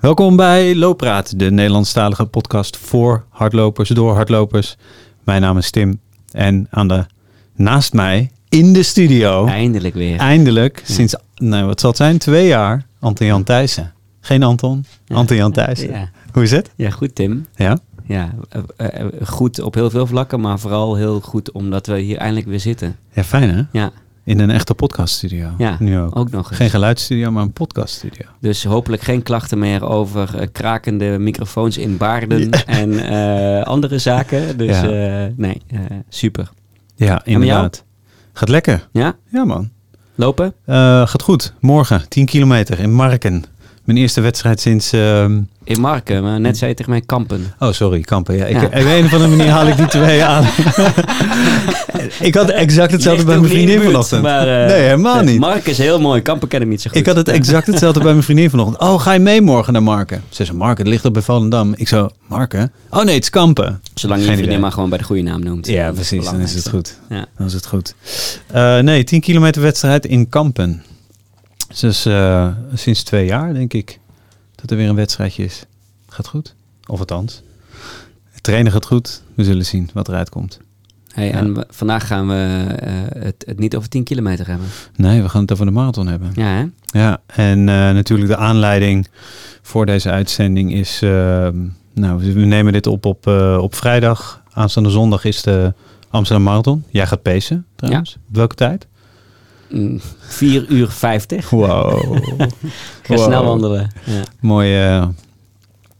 Welkom bij Looppraat, de Nederlandstalige podcast voor hardlopers, door hardlopers. Mijn naam is Tim en aan de, naast mij in de studio, Eindelijk weer. eindelijk, sinds, nou, wat zal het zijn, twee jaar, Anton Jan Thijssen. Geen Anton, Ja. Anton Jan Thijssen. Ja. Hoe is het? ja, goed Tim. Ja? Ja, eh, eh, goed op heel veel vlakken, maar vooral heel goed omdat we hier eindelijk weer zitten. Ja, fijn hè? Ja, In een echte podcaststudio. Ja, Nu ook. ook nog eens. Geen geluidsstudio, maar een podcaststudio. Dus hopelijk geen klachten meer over eh, krakende microfoons in baarden en eh, andere zaken. Dus Ja. eh, nee, super. Ja, inderdaad. Gaat lekker. Ja, Ja man. lopen? Gaat goed. Morgen 10 kilometer in Marken. Mijn eerste wedstrijd sinds... ehm, In Marken, maar net zei je tegen mij kampen. Oh, sorry, Kampen. Ja, ik, Ja. Op een of andere manier haal ik die twee aan. ik had exact hetzelfde bij mijn vriendin buurt, vanochtend. maar, eh, nee, helemaal niet. Marken is heel mooi, kampen ken ik niet zo goed. Ik had het exact hetzelfde bij mijn vriendin vanochtend. Oh, ga je mee morgen naar Marken? Ze zei, Marken, het ligt op bij Volendam. Ik zo, Marken? Oh nee, het is Kampen. Zolang je Geen je vriendin maar gewoon bij de goede naam noemt. Ja, precies. Dan is het goed. Ja. Dan is het goed. Eh, nee, 10 kilometer wedstrijd in Kampen. Dus eh, sinds twee jaar, denk ik, dat er weer een wedstrijdje is. Gaat goed. Of althans. Het trainen gaat goed. We zullen zien wat eruit komt. Hey, Ja. En vandaag gaan we eh, het, het niet over 10 kilometer hebben. Nee, we gaan het over de marathon hebben. Ja, hè? Ja, en eh, natuurlijk de aanleiding voor deze uitzending is... nou, we nemen dit op op, op vrijdag. Aanstaande zondag is de Amsterdam Marathon. Jij gaat pacen trouwens. Op welke tijd? Mm, 4 uur 50. Wow. Ga Wow. snel wandelen. Ja, mooie,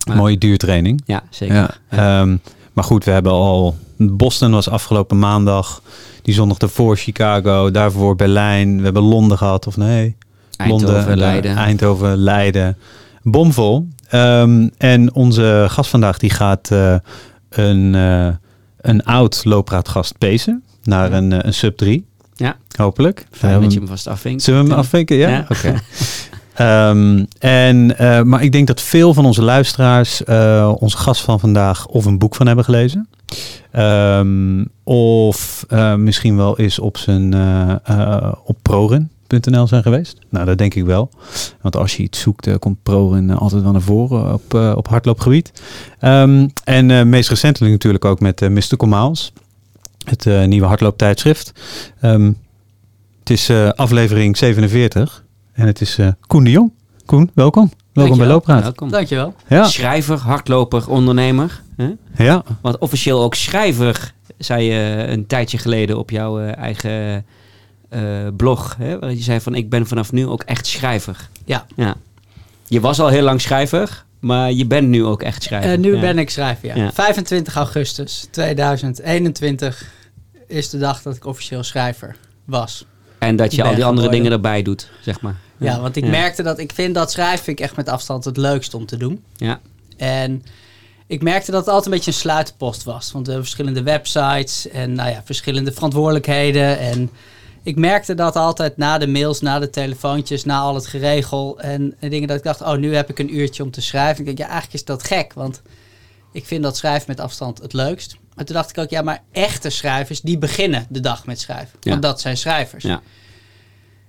eh, mooie duurtraining. ja zeker. Ja, ehm, maar goed, we hebben al... Boston was afgelopen maandag. Die zondag ervoor Chicago. Daarvoor Berlijn. We hebben Londen gehad, of nee? Eindhoven, Londen, Leiden. Eindhoven, Leiden. Bomvol. Ehm, en onze gast vandaag die gaat eh, een, eh, een oud loopraadgast pezen naar Ja. een, eh, een sub 3. Ja. Hopelijk. Fijn Ehm, dat je hem vast afvinkt. Zullen we hem afvinken? Ja? Ja. Oké. Ehm, en, eh, maar ik denk dat veel van onze luisteraars eh, onze gast van vandaag of een boek van hebben gelezen. Ehm, of eh, misschien wel eens op zijn op prorun.nl zijn geweest. Nou, dat denk ik wel. Want als je iets zoekt, komt prorun eh, altijd wel naar voren op, op hardloopgebied. Ehm, en meest recentelijk natuurlijk ook met Mystical Miles. Het eh, nieuwe hardlooptijdschrift. Ehm, het is eh, aflevering 47 en het is eh, Koen de Jong. Koen, welkom. Welkom bij. Welkom. Dankjewel. Ja, Schrijver, hardloper, ondernemer. Hè? ja, Want officieel ook schrijver, zei je een tijdje geleden op jouw eh, eigen eh, blog. Hè? Waar je zei van, ik ben vanaf nu ook echt schrijver. Ja. ja. Je was al heel lang schrijver, maar je bent nu ook echt schrijver. Eh, nu Ja. ben ik schrijver, ja. Ja. 25 augustus 2021 is de dag dat ik officieel schrijver was. En dat je al die andere geworden. dingen erbij doet, zeg maar. Ja, want ik merkte dat ik vind dat schrijven vind ik echt met afstand het leukst om te doen. Ja. En ik merkte dat het altijd een beetje een sluitpost was. Want we hebben verschillende websites en nou ja, verschillende verantwoordelijkheden. En ik merkte dat altijd na de mails, na de telefoontjes, na al het geregel en, en dingen dat ik dacht, oh, nu heb ik een uurtje om te schrijven. Ik denk, ja, eigenlijk is dat gek, want ik vind dat schrijven met afstand het leukst. Maar toen dacht ik ook, ja, maar echte schrijvers, die beginnen de dag met schrijven. Ja. Want dat zijn schrijvers. Ja.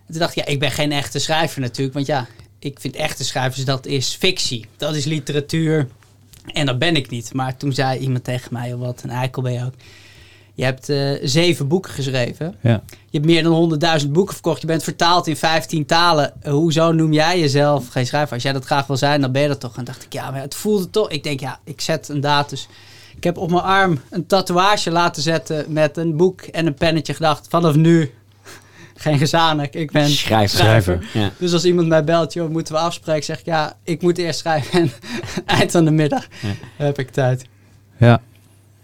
En toen dacht ik, ja, ik ben geen echte schrijver natuurlijk. Want ja, ik vind echte schrijvers, dat is fictie. Dat is literatuur. En dat ben ik niet. Maar toen zei iemand tegen mij, oh, wat een eikel ben je ook. Je hebt eh, zeven boeken geschreven. ja. Je hebt meer dan 100.000 boeken verkocht. Je bent vertaald in 15 talen. Eh, hoezo noem jij jezelf geen schrijver? Als jij dat graag wil zijn, dan ben je dat toch. En dacht ik, ja, maar het voelde toch. Ik denk, ja, ik zet een datus. Ik heb op mijn arm een tatoeage laten zetten met een boek en een pennetje gedacht. Vanaf nu geen gezanik. Ik ben Schrijver. schrijver. Ja. Dus als iemand mij belt, joh, moeten we afspreken? Zeg ik, ja, ik moet eerst schrijven. En eind van de middag Ja. heb ik tijd. ja.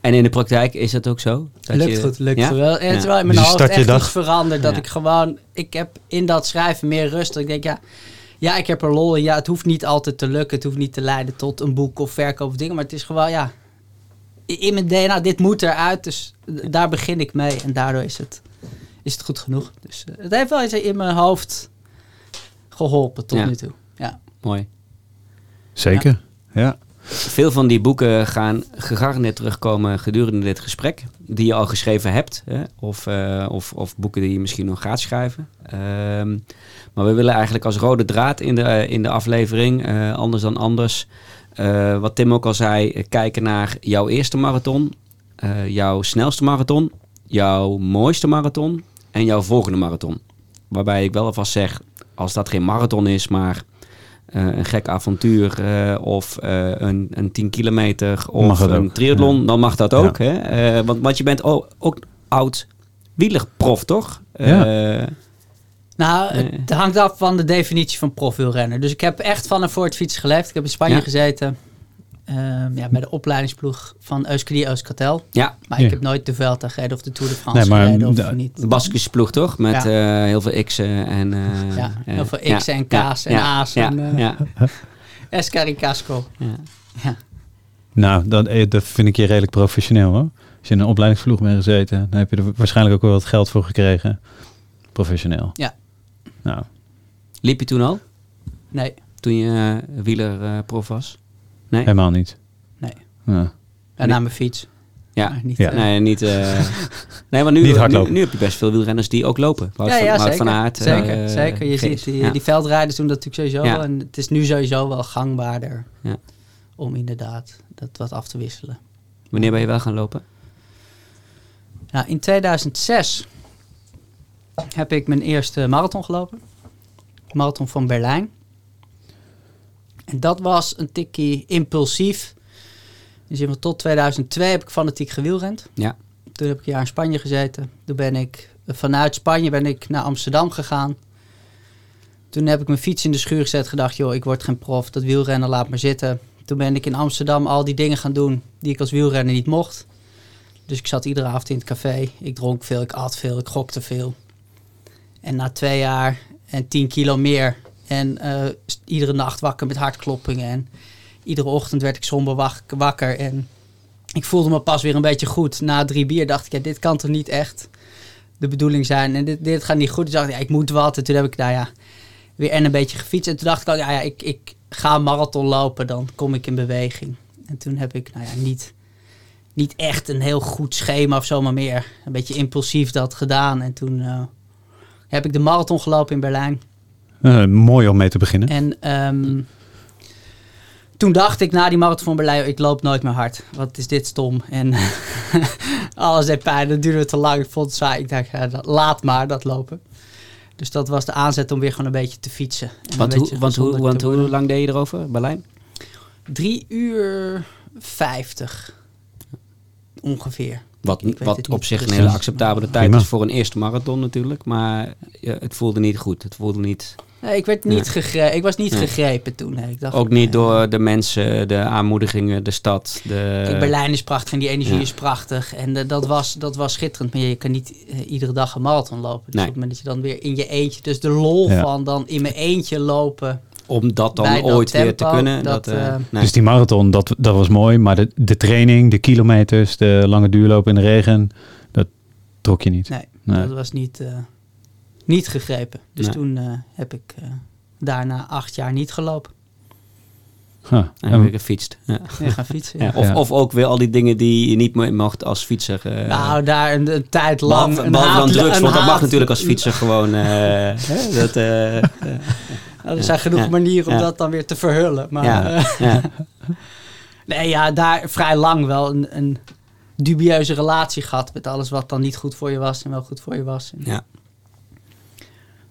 En in de praktijk is dat ook zo? Dat lukt je- goed, lukt ja? goed wel. En het is wel in mijn hoofd echt dag- veranderd. Dat Ja. ik gewoon... Ik heb in dat schrijven meer rust. Dat ik denk, ja, ja, ik heb er lol in. Ja, het hoeft niet altijd te lukken. Het hoeft niet te leiden tot een boek of verkoop of dingen. Maar het is gewoon, ja... In mijn DNA, dit moet eruit. Dus daar begin ik mee. En daardoor is het, is het goed genoeg. Dus eh, het heeft wel iets in mijn hoofd geholpen tot Ja. nu toe. Ja. Mooi. Zeker. Ja. Veel van die boeken gaan gegarandeerd terugkomen gedurende dit gesprek. Die je al geschreven hebt. Hè? Of, eh, of, of boeken die je misschien nog gaat schrijven. Ehm, maar we willen eigenlijk als rode draad in de, in de aflevering, eh, anders dan anders. eh, wat Tim ook al zei, eh, kijken naar jouw eerste marathon. eh, jouw snelste marathon. Jouw mooiste marathon. En jouw volgende marathon. Waarbij ik wel alvast zeg, als dat geen marathon is, maar eh, een gek avontuur eh, of eh, een, een 10 kilometer of een ook, triathlon, ja. dan mag dat ook. Hè? Eh, want, want je bent ook, ook oud wielerprof, toch? Ja. Eh, Nou, Eh. het hangt af van de definitie van profielrenner. Dus ik heb echt van en voor het fietsen geleefd. Ik heb in Spanje Ja. gezeten. Ehm, ja, bij de opleidingsploeg van Euskadi Euskartel. ja, Maar Ja. ik heb nooit de Vuelta gereden of de Tour de France Nee, maar gereden of de- niet. de Baskische ploeg, toch? Met eh, heel veel X'en en... eh, Ja, eh, heel veel ja, X'en en ja, K's en ja, A's Ja, en, eh, ja, Escar in Casco. ja. Nou, dat, dat vind ik je redelijk professioneel hoor. Als je in een opleidingsploeg bent gezeten, dan heb je er waarschijnlijk ook wel wat geld voor gekregen. Professioneel. Ja. Nou, Liep je toen al? Nee, Toen je uh, wielerprof was? Nee? helemaal niet. Nee. Ja. en naar mijn fiets. Ja. Niet, Ja. eh, Nee, niet... eh, nee, maar nu, Niet nu, hardlopen. nu heb je best veel wielrenners die ook lopen. Wout ja, van, ja zeker. van Aert. zeker, eh, zeker. Je ziet die, Ja. die veldrijders doen dat natuurlijk sowieso. En het is nu sowieso wel gangbaarder Ja. om inderdaad dat wat af te wisselen. Wanneer ben je wel gaan lopen? Nou, in 2006 heb ik mijn eerste marathon gelopen. Marathon van Berlijn. En dat was een tikkie impulsief. Dus in tot 2002 heb ik fanatiek gewielrend. Ja. Toen heb ik een jaar in Spanje gezeten. Toen ben ik vanuit Spanje ben ik naar Amsterdam gegaan. Toen heb ik mijn fiets in de schuur gezet. Gedacht, joh, ik word geen prof. Dat wielrennen laat maar zitten. Toen ben ik in Amsterdam al die dingen gaan doen die ik als wielrenner niet mocht. Dus ik zat iedere avond in het café. Ik dronk veel, ik at veel, ik gokte veel. En na twee jaar en tien kilo meer. En eh, iedere nacht wakker met hartkloppingen. En iedere ochtend werd ik somber wak- wakker. En ik voelde me pas weer een beetje goed. Na drie bier dacht ik, ja, dit kan toch niet echt de bedoeling zijn. En dit, dit gaat niet goed. Dus dacht ik, ja, ik moet wat. En toen heb ik, nou ja, weer en een beetje gefietst. En toen dacht ik al, ja, ja ik, ik ga marathon lopen. Dan kom ik in beweging. En toen heb ik, nou ja, niet, niet echt een heel goed schema of zo, maar meer een beetje impulsief dat gedaan. En toen eh, heb ik de marathon gelopen in Berlijn. Eh, mooi om mee te beginnen. En ehm, toen dacht ik na die marathon van Berlijn, ik loop nooit meer hard. Wat is dit stom. En alles deed pijn, dat duurde te lang. Ik vond het saai. Ik dacht, ja, laat maar dat lopen. Dus dat was de aanzet om weer gewoon een beetje te fietsen. Want, beetje hoe, want, hoe, want te hoe lang deed je erover, Berlijn? Drie uur vijftig. Ongeveer. Wat, wat op zich een hele acceptabele tijd is voor een eerste marathon natuurlijk. Maar ja, het voelde niet goed. Het voelde niet... Nee, ik, werd niet gegre- ik was niet gegrepen toen. Nee, ik dacht, Ook niet eh, door de mensen, de aanmoedigingen, de stad. De, Kijk, Berlijn is prachtig en die energie ja. is prachtig. En eh, dat, was, dat was schitterend. Maar je kan niet eh, iedere dag een marathon lopen. Dus Nee. op het moment dat je dan weer in je eentje... Dus de lol Ja. van dan in mijn eentje lopen... Om dat dan dat ooit weer te kunnen. dat, Dat, nee. Dus die marathon, dat, dat was mooi. Maar de, de training, de kilometers, de lange duurloop in de regen, dat trok je niet. Nee, Nee. dat was niet, eh, niet gegrepen. Dus Nee. toen eh, heb ik eh, daarna acht jaar niet gelopen. Huh. En heb ik gefietst. Ja. Nee, gaan fietsen. Ja, ja. of, Ja. of ook weer al die dingen die je niet meer mocht als fietser. eh, nou, daar een, een tijd lang... behalve, dan drugs, want dat mag natuurlijk als fietser gewoon. eh, hè, dat, Nou, er zijn genoeg Ja. manieren om Ja. dat dan weer te verhullen. Maar ja, eh, ja. nee, ja, daar vrij lang wel een, een dubieuze relatie gehad met alles wat dan niet goed voor je was en wel goed voor je was. En Ja.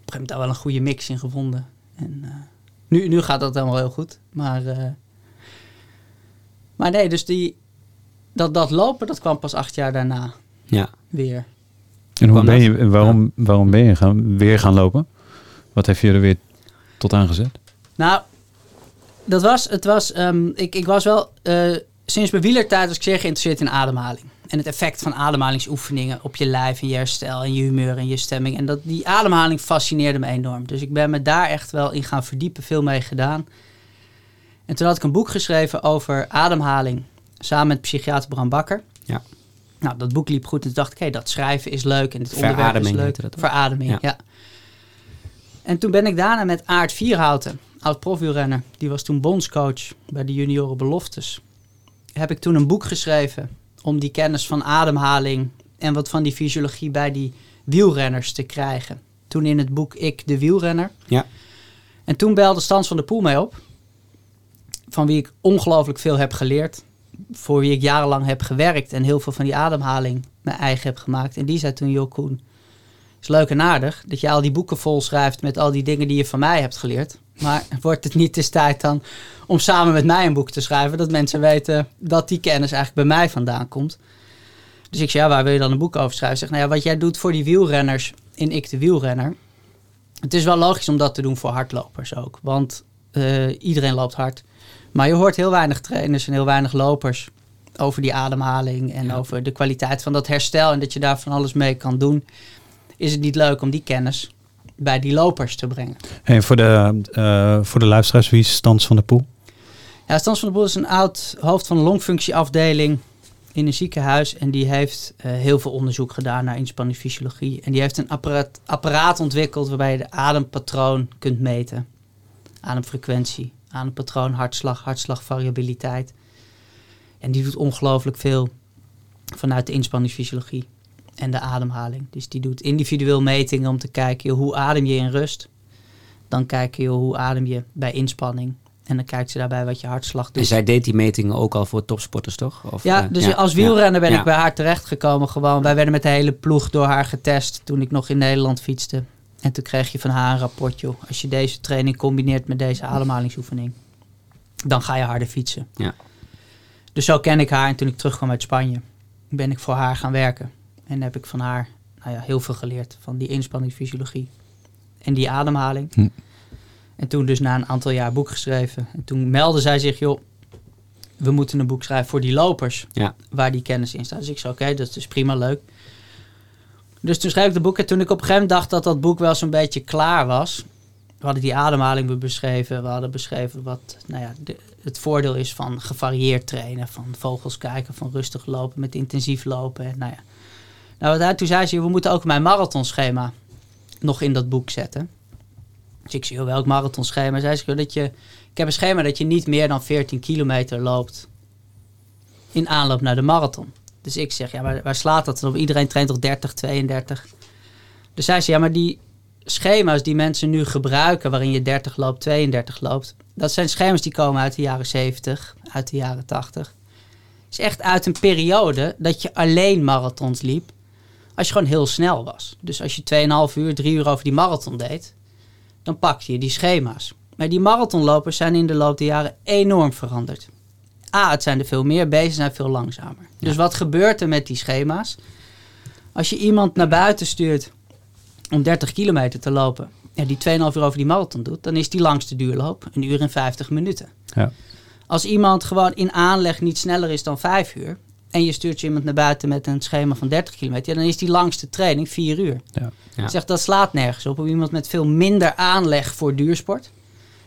Op een gegeven moment daar wel een goede mix in gevonden. En eh, nu, nu gaat dat helemaal heel goed. Maar, eh, maar nee, dus die, dat, dat lopen, dat kwam pas acht jaar daarna ja. weer. En hoe ben je, waarom, waarom ben je gaan, weer gaan lopen? Wat heeft je er weer tot aangezet? Nou, dat was, het was, ehm, ik, ik was wel, eh, sinds mijn wielertijd was ik zeer geïnteresseerd in ademhaling. En het effect van ademhalingsoefeningen op je lijf en je herstel en je humeur en je stemming. En dat, die ademhaling fascineerde me enorm. Dus ik ben me daar echt wel in gaan verdiepen, veel mee gedaan. En toen had ik een boek geschreven over ademhaling, samen met psychiater Bram Bakker. Ja. Nou, dat boek liep goed en toen dacht ik, hé, dat schrijven is leuk en dit onderwerp is leuk. Verademing, Ja. ja. En toen ben ik daarna met Aard Vierhouten oud profwielrenner, die was toen bondscoach bij de junioren beloftes. Heb ik toen een boek geschreven om die kennis van ademhaling en wat van die fysiologie bij die wielrenners te krijgen. Toen in het boek Ik de wielrenner. Ja. En toen belde Stans van der Poel mij op. Van wie ik ongelooflijk veel heb geleerd. Voor wie ik jarenlang heb gewerkt. En heel veel van die ademhaling mijn eigen heb gemaakt. En die zei toen, joh Koen, is leuk en aardig dat je al die boeken vol schrijft met al die dingen die je van mij hebt geleerd. Maar wordt het niet eens tijd dan om samen met mij een boek te schrijven, dat mensen weten dat die kennis eigenlijk bij mij vandaan komt. Dus ik zei, ja, waar wil je dan een boek over schrijven? Zeg, nou ja, wat jij doet voor die wielrenners in Ik de Wielrenner. Het is wel logisch om dat te doen voor hardlopers ook. Want uh, iedereen loopt hard. Maar je hoort heel weinig trainers en heel weinig lopers over die ademhaling en ja. over de kwaliteit van dat herstel en dat je daar van alles mee kan doen. Is het niet leuk om die kennis bij die lopers te brengen? En voor de, uh, voor de luisteraars, wie is Stans van der Poel? Ja, Stans van der Poel is een oud hoofd van de longfunctieafdeling in een ziekenhuis. En die heeft uh, heel veel onderzoek gedaan naar inspanningsfysiologie. En die heeft een apparaat, apparaat ontwikkeld waarbij je de adempatroon kunt meten. Ademfrequentie, adempatroon, hartslag, hartslagvariabiliteit. En die doet ongelooflijk veel vanuit de inspanningsfysiologie en de ademhaling. Dus die doet individueel metingen om te kijken hoe adem je in rust. Dan kijk je hoe adem je bij inspanning. En dan kijkt ze daarbij wat je hartslag doet. En zij deed die metingen ook al voor topsporters, toch? Of, ja, dus ja, als wielrenner ben ja. ik bij haar terechtgekomen. Gewoon. Wij werden met de hele ploeg door haar getest toen ik nog in Nederland fietste. En toen kreeg je van haar een rapportje. Als je deze training combineert met deze ademhalingsoefening, dan ga je harder fietsen. Ja. Dus zo ken ik haar. En toen ik terugkwam uit Spanje, ben ik voor haar gaan werken. En heb ik van haar nou ja, heel veel geleerd. Van die inspanningsfysiologie en die ademhaling. Hm. En toen dus na een aantal jaar boek geschreven. En toen meldde zij zich, joh, we moeten een boek schrijven voor die lopers. Ja. Waar die kennis in staat. Dus ik zei, oké, dat is prima leuk. Dus toen schreef ik de boek. En toen ik op een gegeven moment dacht dat dat boek wel zo'n beetje klaar was. We hadden die ademhaling beschreven. We hadden beschreven wat nou ja, de, het voordeel is van gevarieerd trainen. Van vogels kijken, van rustig lopen met intensief lopen. En nou ja. Nou, toen zei ze, we moeten ook mijn marathonschema nog in dat boek zetten. Dus ik zie welk marathonschema. Zei dat je, ik heb een schema dat je niet meer dan 14 kilometer loopt in aanloop naar de marathon. Dus ik zeg, ja, maar waar slaat dat dan op? Iedereen traint toch 30, 32? Dus zij zei, ja, maar die schema's die mensen nu gebruiken, waarin je 30 loopt, 32 loopt, dat zijn schema's die komen uit de jaren 70, uit de jaren 80. is echt uit een periode dat je alleen marathons liep als je gewoon heel snel was. Dus als je 2,5 uur, 3 uur over die marathon deed, dan pak je die schema's. Maar die marathonlopers zijn in de loop der jaren enorm veranderd. A, het zijn er veel meer, B, ze zijn veel langzamer. Ja. Dus wat gebeurt er met die schema's? Als je iemand naar buiten stuurt om 30 kilometer te lopen, ja, die 2,5 uur over die marathon doet, dan is die langste duurloop een uur en 50 minuten. Ja. Als iemand gewoon in aanleg niet sneller is dan 5 uur, en je stuurt je iemand naar buiten met een schema van 30 kilometer, ja, dan is die langste training 4 uur. Ja. Zeg, dat slaat nergens op om iemand met veel minder aanleg voor duursport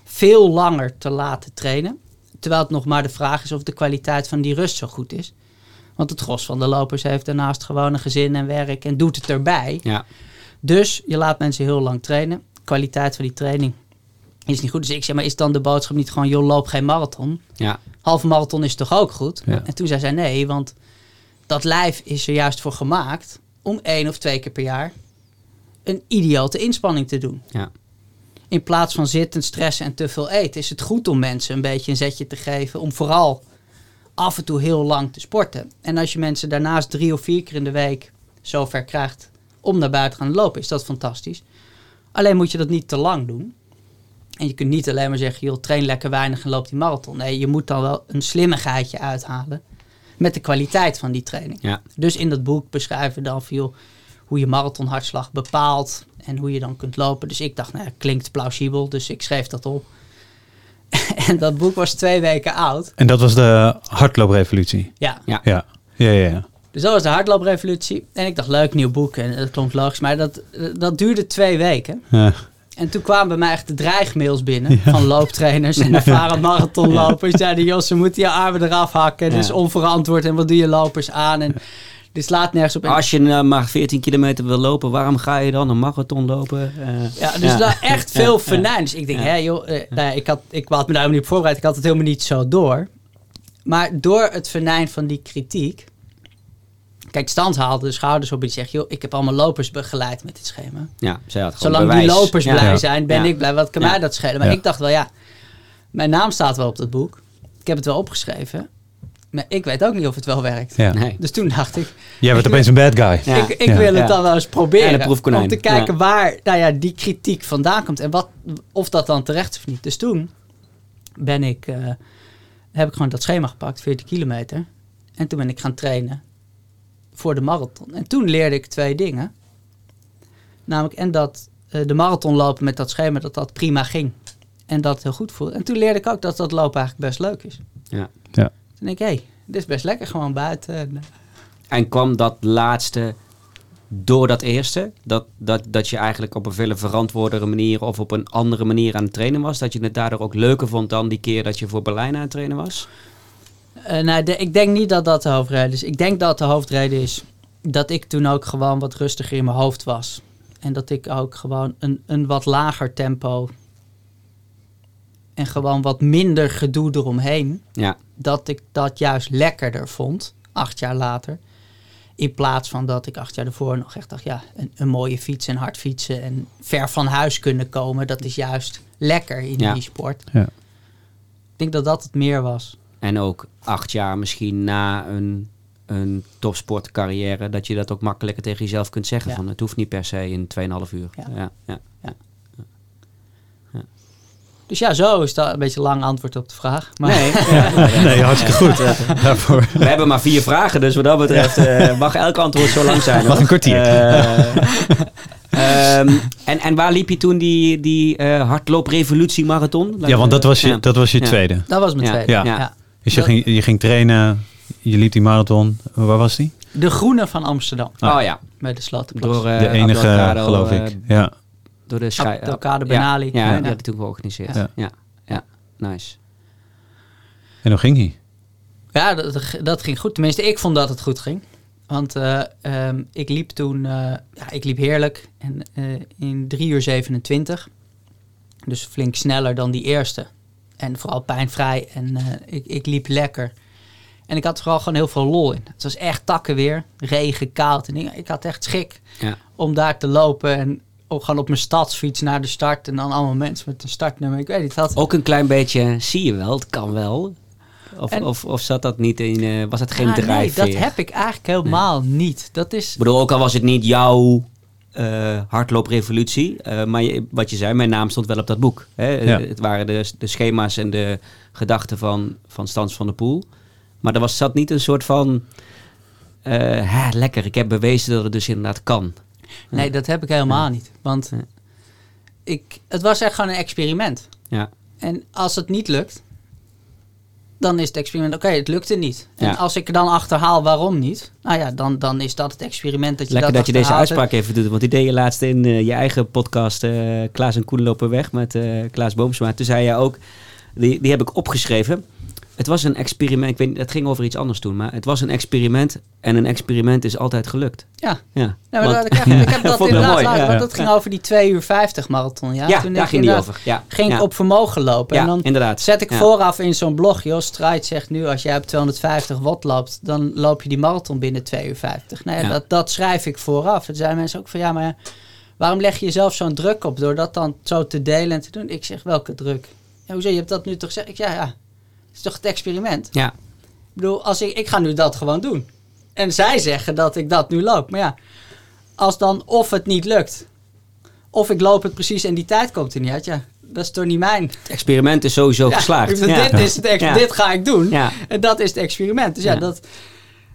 veel langer te laten trainen. Terwijl het nog maar de vraag is of de kwaliteit van die rust zo goed is. Want het gros van de lopers heeft daarnaast gewoon een gezin en werk en doet het erbij. Ja. Dus je laat mensen heel lang trainen. Kwaliteit van die training is niet goed. Dus ik zeg, maar is dan de boodschap niet gewoon, joh, loop geen marathon? Ja. Halve marathon is toch ook goed? Ja. En toen zei zij, nee, want dat lijf is er juist voor gemaakt om één of twee keer per jaar een idiote inspanning te doen. Ja. In plaats van zitten, stressen en te veel eten, is het goed om mensen een beetje een zetje te geven om vooral af en toe heel lang te sporten. En als je mensen daarnaast drie of vier keer in de week zover krijgt om naar buiten te gaan lopen, is dat fantastisch. Alleen moet je dat niet te lang doen. En je kunt niet alleen maar zeggen, joh, train lekker weinig en loop die marathon. Nee, je moet dan wel een slimmigheidje uithalen met de kwaliteit van die training. Ja. Dus in dat boek beschrijven we dan veel hoe je marathonhartslag bepaalt en hoe je dan kunt lopen. Dus ik dacht, nou, ja, klinkt plausibel, dus ik schreef dat op. en dat boek was twee weken oud. En dat was de hardlooprevolutie? Ja. Ja. Ja, ja, ja. ja. Dus dat was de hardlooprevolutie. En ik dacht, leuk, nieuw boek. En dat klonk logisch. Maar dat, dat duurde twee weken. Ja. En toen kwamen bij mij echt de dreigmails binnen van looptrainers en ervaren marathonlopers. Ja. Zeiden, Jos, ze moeten je armen eraf hakken. Dat is Ja. onverantwoord. En wat doe je lopers aan? En dit slaat nergens op. Als je nou maar 14 kilometer wil lopen, waarom ga je dan een marathon lopen? Eh, Ja, dus ja. daar echt veel ja. venijn. Dus ik denk, Ja. hè, joh, eh, nou ja, ik, had, ik had me daar helemaal niet op voorbereid. Ik had het helemaal niet zo door. Maar door het venijn van die kritiek... Kijk, Stand haalde de schouders op en die zegt... joh, ik heb allemaal lopers begeleid met dit schema. Ja, zij had gewoon Zolang bewijs. die lopers Ja. blij Ja. zijn, ben Ja. ik blij. Wat kan Ja. mij dat schelen? Maar Ja. ik dacht wel, ja... Mijn naam staat wel op dat boek. Ik heb het wel opgeschreven. Maar ik weet ook niet of het wel werkt. Ja. Nee. Dus toen dacht ik, Jij bent opeens een bad guy. Ja. ik, ik Ja. wil het Ja. dan wel eens proberen. Om te kijken Ja. waar nou ja, die kritiek vandaan komt. En wat, of dat dan terecht is of niet. Dus toen ben ik, eh, heb ik gewoon dat schema gepakt, 40 kilometer. En toen ben ik gaan trainen voor de marathon. En toen leerde ik twee dingen. Namelijk, en dat eh, de marathon lopen met dat schema, dat dat prima ging. En dat het heel goed voelde. En toen leerde ik ook dat dat lopen eigenlijk best leuk is. Ja. Ja. Toen denk ik, hé, hey, dit is best lekker gewoon buiten. En, eh, En kwam dat laatste door dat eerste? Dat, dat, dat je eigenlijk op een veel verantwoordere manier of op een andere manier aan het trainen was? Dat je het daardoor ook leuker vond dan die keer dat je voor Berlijn aan het trainen was? Eh, nou, de- ik denk niet dat dat de hoofdreden is. Ik denk dat de hoofdreden is dat ik toen ook gewoon wat rustiger in mijn hoofd was. En dat ik ook gewoon een, een wat lager tempo en gewoon wat minder gedoe eromheen. Ja, Dat ik dat juist lekkerder vond, acht jaar later. In plaats van dat ik acht jaar ervoor nog echt dacht, ja, een, een mooie fiets en hard fietsen en ver van huis kunnen komen. Dat is juist lekker in Ja. die sport. Ja. Ik denk dat dat het meer was. En ook acht jaar misschien na een, een topsportcarrière, dat je dat ook makkelijker tegen jezelf kunt zeggen. Ja. Van het hoeft niet per se in 2,5 uur. Ja. Ja. Ja, Dus ja, zo is dat een beetje een lang antwoord op de vraag. Maar Nee, Nee, hartstikke goed. Daarvoor. we hebben maar vier vragen, dus wat dat betreft eh, mag elk antwoord zo lang zijn. Mag hoor. een kwartier. Eh, ehm, en, en waar liep je toen die, die eh hardlooprevolutie marathon? Ja, want dat was je, Ja. dat was je Ja. tweede. dat was mijn Ja. tweede. Ja. Ja. Dus je Dat- ging, je ging trainen, je liep die marathon. Waar was die? De Groene van Amsterdam, Oh ja, bij de Slotenplas. door eh, De enige, geloof eh, ik. Ja. door de Abdelkader ja, Benali. Ja, Ja. die had ik toen georganiseerd. Ja. Ja, ja, nice. En hoe ging hij? Ja, dat, dat ging goed. Tenminste, ik vond dat het goed ging. Want eh, ehm, ik liep toen, eh, ja, ik liep heerlijk. En eh, in 3 uur 27. Dus flink sneller dan die eerste. En vooral pijnvrij. En eh, ik, ik liep lekker. En ik had er vooral gewoon heel veel lol in. Het was echt takken weer. Regen, koud en dingen. Ik had echt schik Ja. om daar te lopen. En ook gewoon op mijn stadsfiets naar de start. En dan allemaal mensen met een startnummer. Ik weet niet, dat Ook een klein beetje, zie je wel, het kan wel. Of, En- of, of zat dat niet in, eh, was het geen Ah, nee, dat heb ik eigenlijk helemaal niet. Dat is... Ik bedoel, ook al was het niet jouw eh hardlooprevolutie. eh, maar je- wat je zei, mijn naam stond wel op dat boek. Hè? Ja. Het waren de, de schema's en de gedachten van, van Stans van de Poel. Maar er was, zat niet een soort van... eh, hè, lekker, ik heb bewezen dat het dus inderdaad kan. Nee, dat heb ik helemaal niet. Want Ja. ik, het was echt gewoon een experiment. Ja, En als het niet lukt, dan is het experiment, oké, het lukte niet. En Ja. als ik dan achterhaal waarom niet, nou ja, dan, dan is dat het experiment dat je lekker dat dat je deze uitspraak even doet. Want die deed je laatst in eh, je eigen podcast eh, Klaas en Koen lopen weg met eh, Klaas Boomsma. Toen zei je ook, die, die heb ik opgeschreven. Het was een experiment, ik weet niet, het ging over iets anders toen. Maar het was een experiment en een experiment is altijd gelukt. Ja, Ja, Want- dat, ik, heb dat wel inderdaad mooi, laten, ja. want dat ging over die 2 uur 50 marathon. Ja, ja, Toen daar ik ging die over. Ja, Ging ik op vermogen lopen. En dan inderdaad. zet ik vooraf in zo'n blog, joh, Stride zegt nu, als jij op 250 watt loopt, dan loop je die marathon binnen 2 uur 50. Nou ja, Ja. Dat, dat schrijf ik vooraf. En zeiden mensen ook van, ja, maar waarom leg je jezelf zo'n druk op door dat dan zo te delen en te doen? Ik zeg, welke druk? Ja, hoezo, je hebt dat nu toch gezegd? Ik ja, ja, is toch het experiment? Ja, Ik bedoel, als ik, ik ga nu dat gewoon doen. En zij zeggen dat ik dat nu loop. Maar ja, als dan of het niet lukt, of ik loop het precies en die tijd komt er niet uit, ja, dat is toch niet mijn. het experiment is sowieso Ja, geslaagd. Ja. Dit, is het Ja. dit ga ik doen. Ja, En dat is het experiment. Dus Ja. dat.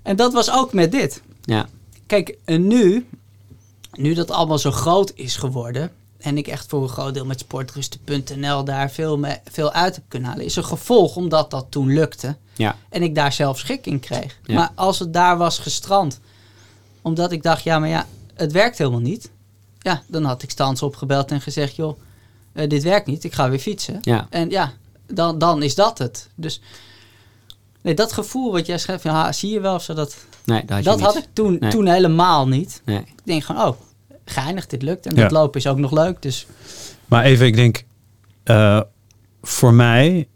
En dat was ook met dit. ja, Kijk, en nu, nu dat allemaal zo groot is geworden. En ik echt voor een groot deel met sportrusten.nl daar veel, me, veel uit heb kunnen halen. Is een gevolg omdat dat toen lukte. ja, En ik daar zelf schik in kreeg. Ja. Maar als het daar was gestrand. Omdat ik dacht, ja, maar ja, het werkt helemaal niet. Ja, dan had ik Stans opgebeld en gezegd, joh, eh, dit werkt niet. Ik ga weer fietsen. ja. En ja, dan, dan is dat het. Dus nee, dat gevoel wat jij schrijft, ja, zie je wel of zo, dat, Nee, dat had, Dat ik toen, Nee. toen helemaal niet. Nee. Ik denk gewoon, oh, geinig, dit lukt. En Ja. dat lopen is ook nog leuk. Dus Maar even, ik denk, eh, voor mij,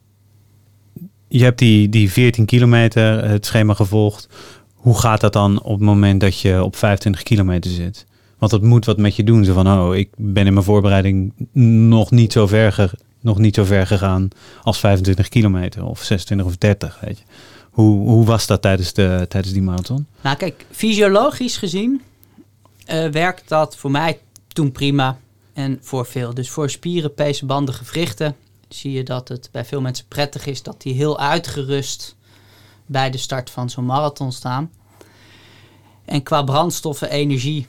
je hebt die, die 14 kilometer, het schema gevolgd. Hoe gaat dat dan op het moment dat je op 25 kilometer zit? Want dat moet wat met je doen. Zo van, oh, ik ben in mijn voorbereiding nog niet zo ver, ge- nog niet zo ver gegaan als 25 kilometer of 26 of 30, weet je. Hoe, hoe was dat tijdens, de, tijdens die marathon? Nou, kijk, fysiologisch gezien eh, werkt dat voor mij toen prima en voor veel. Dus voor spieren, pezen, banden, gewrichten zie je dat het bij veel mensen prettig is dat die heel uitgerust bij de start van zo'n marathon staan. En qua brandstoffen, energie,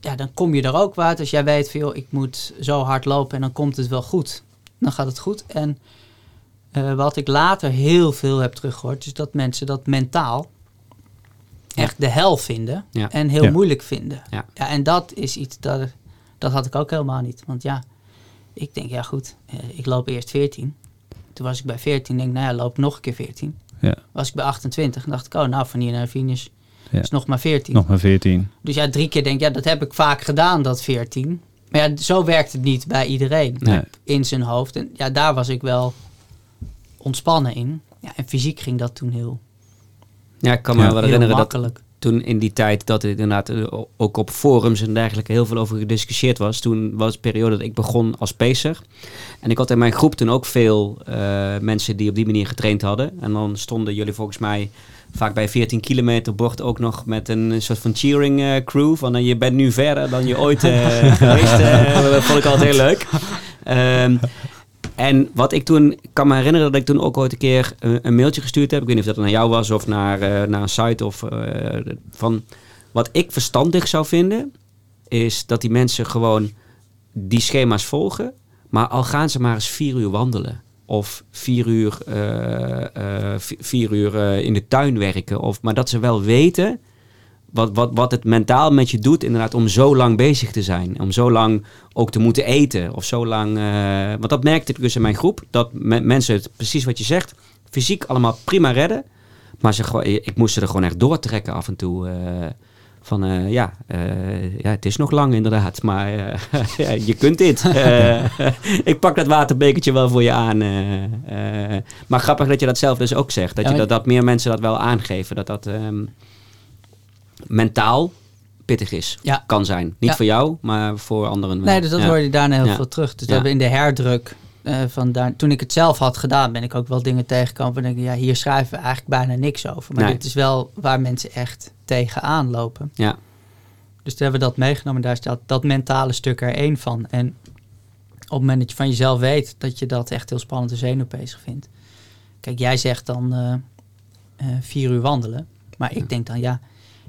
ja, dan kom je er ook uit. Als jij weet, van, ik moet zo hard lopen en dan komt het wel goed. Dan gaat het goed. En eh, wat ik later heel veel heb teruggehoord, is dat mensen dat mentaal echt de hel vinden Ja. en heel Ja. moeilijk vinden. Ja. Ja, en dat is iets dat, dat had ik ook helemaal niet. Want ja, ik denk, ja goed, eh, ik loop eerst 14. Toen was ik bij 14, denk ik, nou ja, loop nog een keer 14. Ja, Was ik bij 28 en dacht ik, oh nou, van hier naar finish Ja. is nog maar 14. nog maar 14. Dus ja, drie keer denk ik, ja, dat heb ik vaak gedaan, dat 14. Maar ja, zo werkt het niet bij iedereen Nee. in zijn hoofd. En ja, daar was ik wel ontspannen in. Ja, en fysiek ging dat toen heel, Ja, ik kan me Ja. wel herinneren dat toen in die tijd dat het inderdaad eh, ook op forums en dergelijke heel veel over gediscussieerd was. Toen was de periode dat ik begon als pacer. En ik had in mijn groep toen ook veel eh, mensen die op die manier getraind hadden. En dan stonden jullie volgens mij vaak bij 14 kilometer bord ook nog met een soort van cheering eh, crew. Van je bent nu verder dan je ooit eh, geweest. dat vond ik altijd heel leuk. Ehm, en wat ik toen, kan me herinneren dat ik toen ook ooit een keer een, mailtje gestuurd heb. Ik weet niet of dat naar jou was of naar, eh, naar een site of eh, van wat ik verstandig zou vinden, is dat die mensen gewoon die schema's volgen. Maar al gaan ze maar eens vier uur wandelen. Of vier uur, eh, vi- vier uur in de tuin werken. Of, maar dat ze wel weten wat, wat, wat het mentaal met je doet, inderdaad, om zo lang bezig te zijn. Om zo lang ook te moeten eten. Of zo lang. eh, want dat merkte ik dus in mijn groep. Dat me- mensen het precies wat je zegt. Fysiek allemaal prima redden. Maar ze, gewoon- ik moest ze er gewoon echt doortrekken af en toe. eh, van eh, ja, ja, het is nog lang inderdaad. Maar ja, je kunt dit. Ik pak dat waterbekertje wel voor je aan. maar grappig dat je dat zelf dus ook zegt. Dat, je, dat, dat meer mensen dat wel aangeven. Dat dat ehm, mentaal pittig is. Ja. Kan zijn. Niet Ja. voor jou, maar voor anderen wel. Nee, dus dat Ja. hoor je daarna heel veel terug. Dus we hebben in de herdruk eh, van daar, toen ik het zelf had gedaan, ben ik ook wel dingen tegengekomen. van denk ik, ja, hier schrijven we eigenlijk bijna niks over. Maar Nee. dit is wel waar mensen echt tegenaan lopen. Ja. Dus toen hebben we dat meegenomen. Daar dat, dat mentale stuk er één van. En op het moment dat je van jezelf weet dat je dat echt heel spannend en zenuwpezig vindt. Kijk, jij zegt dan eh, eh, vier uur wandelen. Maar ik denk dan, ja,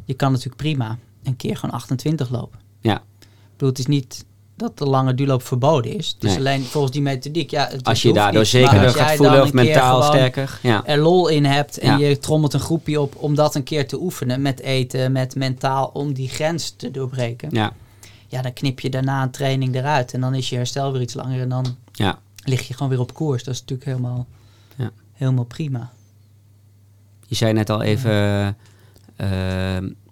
je kan natuurlijk prima een keer gewoon 28 lopen. Ja. Ik bedoel, het is niet dat de lange duurloop verboden is. Het is Nee. alleen volgens die methodiek. Ja, het, Als je daardoor zekerder jij gaat voelen of mentaal sterker. Ja. er lol in hebt en Ja. je trommelt een groepje op om dat een keer te oefenen met eten, met mentaal, om die grens te doorbreken. Ja. Ja, dan knip je daarna een training eruit en dan is je herstel weer iets langer en dan Ja. lig je gewoon weer op koers. Dat is natuurlijk helemaal, Ja. helemaal prima. Je zei net al even, eh,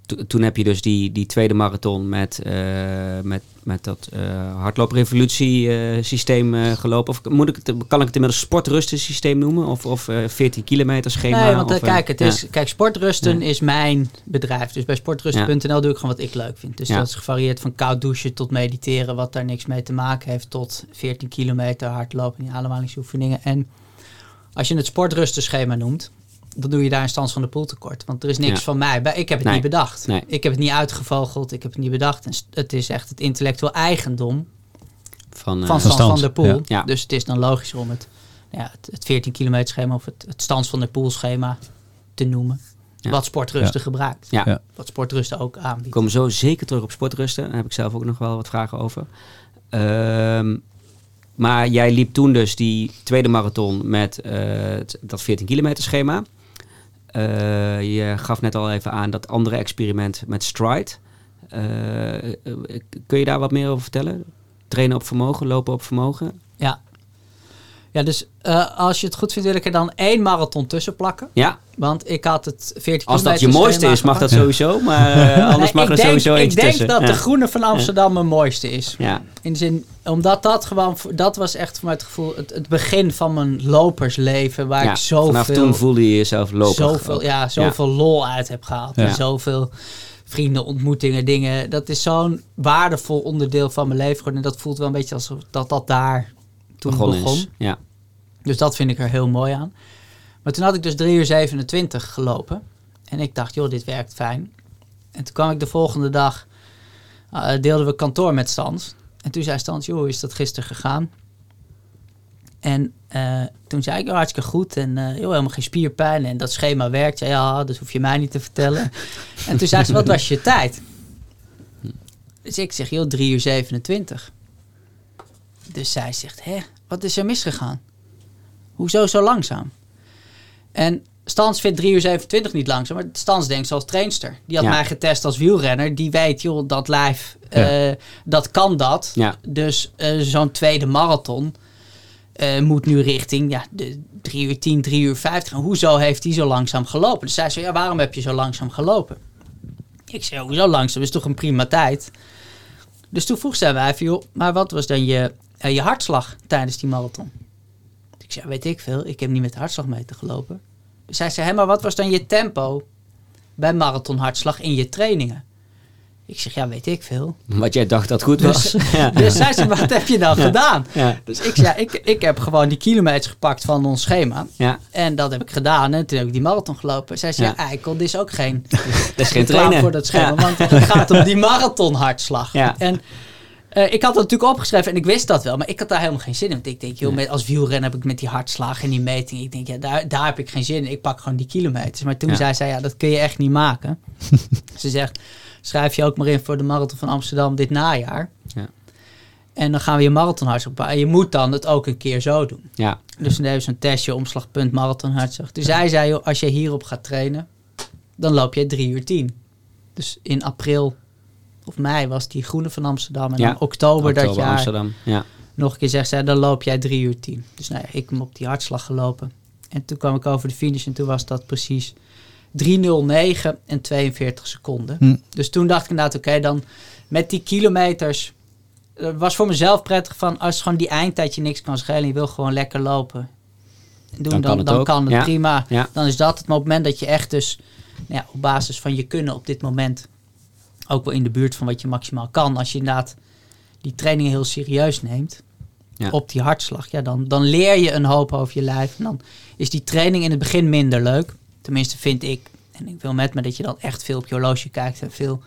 to- toen heb je dus die, die tweede marathon met, eh, met, met dat eh hardlooprevolutie eh, systeem gelopen. Of moet ik het, kan ik het inmiddels sportrusten systeem noemen? Of, of eh 14 kilometer schema? nee, want of, kijk, het ja. is, kijk, Sportrusten Ja. is mijn bedrijf. Dus bij sportrusten.nl doe ik gewoon wat ik leuk vind. Dus dat is gevarieerd van koud douchen tot mediteren, wat daar niks mee te maken heeft, tot 14 kilometer hardlopen, die ademhalingsoefeningen. En als je het sportrustenschema noemt, dan doe je daar een stand van de pool tekort. Want er is niks Ja. van mij. bij. Ik heb het Nee. niet bedacht. Nee. Ik heb het niet uitgevogeld. Ik heb het niet bedacht. En het is echt het intellectueel eigendom Van, eh, van Van Stans van der Poel. ja. Ja. Dus het is dan logischer om het, ja, het, het 14 kilometer schema of het, het Stans van der Poel schema te noemen. Ja. Wat sportrusten Ja. gebruikt. Wat sportrusten ook We aanbiedt. komen zo zeker terug op sportrusten. Daar heb ik zelf ook nog wel wat vragen over. Ehm, maar jij liep toen dus die tweede marathon met eh, dat 14 kilometer schema. Eh, je gaf net al even aan dat andere experiment met Stride. Eh, eh, kun je daar wat meer over vertellen? Trainen op vermogen, lopen op vermogen? Ja. Ja, dus eh, als je het goed vindt, wil ik er dan één marathon tussen plakken. Ja, Want ik had het 14 als dat je mooiste is, mag dat sowieso. Maar eh, anders Nee, mag ik er denk, sowieso Ik eentje denk tussen. dat ja. de groene van Amsterdam mijn mooiste is. Ja, In de zin, omdat dat gewoon, dat was echt voor mij het gevoel, het, het begin van mijn lopersleven. Waar ja. ik zoveel, vanaf toen voelde je jezelf lopen. zoveel, ja, zoveel lol uit heb gehaald. Ja. En zoveel vrienden, ontmoetingen, dingen. Dat is zo'n waardevol onderdeel van mijn leven geworden. En dat voelt wel een beetje alsof dat dat daar toen begon. Ja. Dus dat vind ik er heel mooi aan. Maar toen had ik dus 3 uur 27 gelopen. En ik dacht, joh, dit werkt fijn. En toen kwam ik de volgende dag, eh, deelden we kantoor met Stans. En toen zei Stans, joh, hoe is dat gisteren gegaan? En eh, toen zei ik, joh, hartstikke goed. En eh, joh, helemaal geen spierpijn. En dat schema werkt. Ja, ja, dat hoef je mij niet te vertellen. en toen zei ze, wat was je tijd? Dus ik zeg, joh, 3 uur 27. Dus zij zegt, hè, wat is er misgegaan? Hoezo zo langzaam? En Stans vindt 3 uur 27 niet langzaam. Maar Stans denkt zoals trainster. Die had Ja. mij getest als wielrenner. Die weet, joh, dat lijf, Ja. eh, dat kan dat. Ja. Dus eh, zo'n tweede marathon eh, moet nu richting ja, de 3 uur 10, 3 uur 50. En hoezo heeft hij zo langzaam gelopen? Dus zij zei, ja, waarom heb je zo langzaam gelopen? Ik zei, hoezo langzaam? Dat is toch een prima tijd? Dus toen vroeg zij mij joh, maar wat was dan je, eh, je hartslag tijdens die marathon? Ik zei, weet ik veel. Ik heb niet met de hartslagmeter gelopen. Dus zij zei, hé, maar wat was dan je tempo bij marathonhartslag in je trainingen? Ik zeg, ja, weet ik veel. Wat jij dacht dat goed Dus- was. ja. Dus zij zei, wat heb je dan gedaan? Ja. Dus ik zei, ik, ik heb gewoon die kilometers gepakt van ons schema. ja, En dat heb ik gedaan. En toen heb ik die marathon gelopen. Zij zei, Ja. eikel, dit is ook geen dat is geen trainen. voor dat schema. Want het gaat om die marathonhartslag. Ja. En eh, ik had dat natuurlijk opgeschreven en ik wist dat wel. Maar ik had daar helemaal geen zin in. Want ik denk, joh, met, als wielrenner heb ik met die hartslag en die meting. Ik denk, ja, daar, daar heb ik geen zin in. Ik pak gewoon die kilometers. Maar toen Ja. zei zij, ja, dat kun je echt niet maken. Ze zegt, schrijf je ook maar in voor de marathon van Amsterdam dit najaar. Ja. En dan gaan we je marathonhartslag pakken. En je moet dan het ook een keer zo doen. Ja, Dus dan hebben ze een testje, omslagpunt, marathonhartslag. Dus zij zei, joh, als je hierop gaat trainen, dan loop je 3 uur 10. Dus in april of mei was die groene van Amsterdam. En Ja, dan oktober, dat jaar Amsterdam. Ja. nog een keer zegt zij, dan loop jij 3 uur 10. Dus nou ja, ik heb op die hartslag gelopen. En toen kwam ik over de finish en toen was dat precies 3.09 en 42 seconden. Hm. Dus toen dacht ik inderdaad, oké, dan met die kilometers... eh, was voor mezelf prettig van, als gewoon die eindtijd je niks kan schelen... je wil gewoon lekker lopen. Doen, dan, Dan kan het dan ook. kan het Ja. prima. Ja. Dan is dat het moment dat je echt dus... nou ja, op basis van je kunnen op dit moment... ook wel in de buurt van wat je maximaal kan... als je inderdaad die trainingen heel serieus neemt... Ja. op die hartslag... Ja, dan, dan leer je een hoop over je lijf. En dan is die training in het begin minder leuk. Tenminste vind ik... en ik wil met me dat je dan echt veel op je horloge kijkt... en veel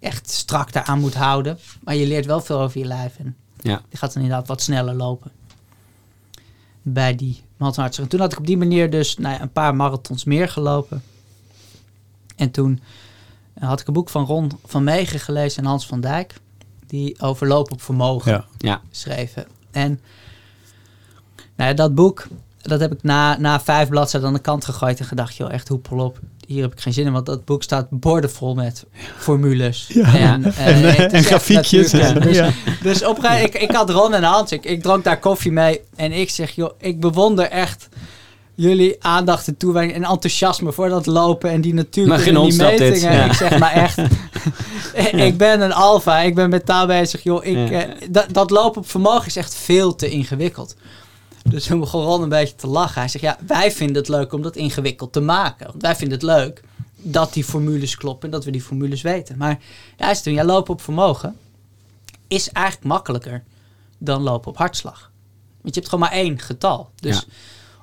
echt strak daaraan moet houden. Maar je leert wel veel over je lijf. En Ja. je gaat dan inderdaad wat sneller lopen. Bij die marathonhartslag. En toen had ik op die manier dus nou ja, een paar marathons meer gelopen. En toen had ik een boek van Ron van Meegen gelezen en Hans van Dijk. Die over lopen op vermogen Ja. Ja. geschreven. En nou ja, dat boek, dat heb ik na, na vijf bladzijden aan de kant gegooid en gedacht, joh, echt hoepel op. Hier heb ik geen zin in, want dat boek staat bordenvol met formules. Ja. En, En, eh, eh, en echt grafiekjes. Dus, Ja. dus op ik, ik had Ron en Hans, ik, ik dronk daar koffie mee. En ik zeg, joh, ik bewonder echt jullie aandacht en toewijding en enthousiasme voor dat lopen en die natuurlijk Maar geen en die dit, metingen. ja. Ik zeg maar echt, ik ben een alfa, ik ben met taal bezig, joh. Ik, Ja. eh, dat, dat lopen op vermogen is echt veel te ingewikkeld. Dus toen begon Ron een beetje te lachen. Hij zegt, ja, wij vinden het leuk om dat ingewikkeld te maken. Want wij vinden het leuk dat die formules kloppen en dat we die formules weten. Maar ja, hij zei toen, ja, lopen op vermogen is eigenlijk makkelijker dan lopen op hartslag. Want je hebt gewoon maar één getal. Dus Ja.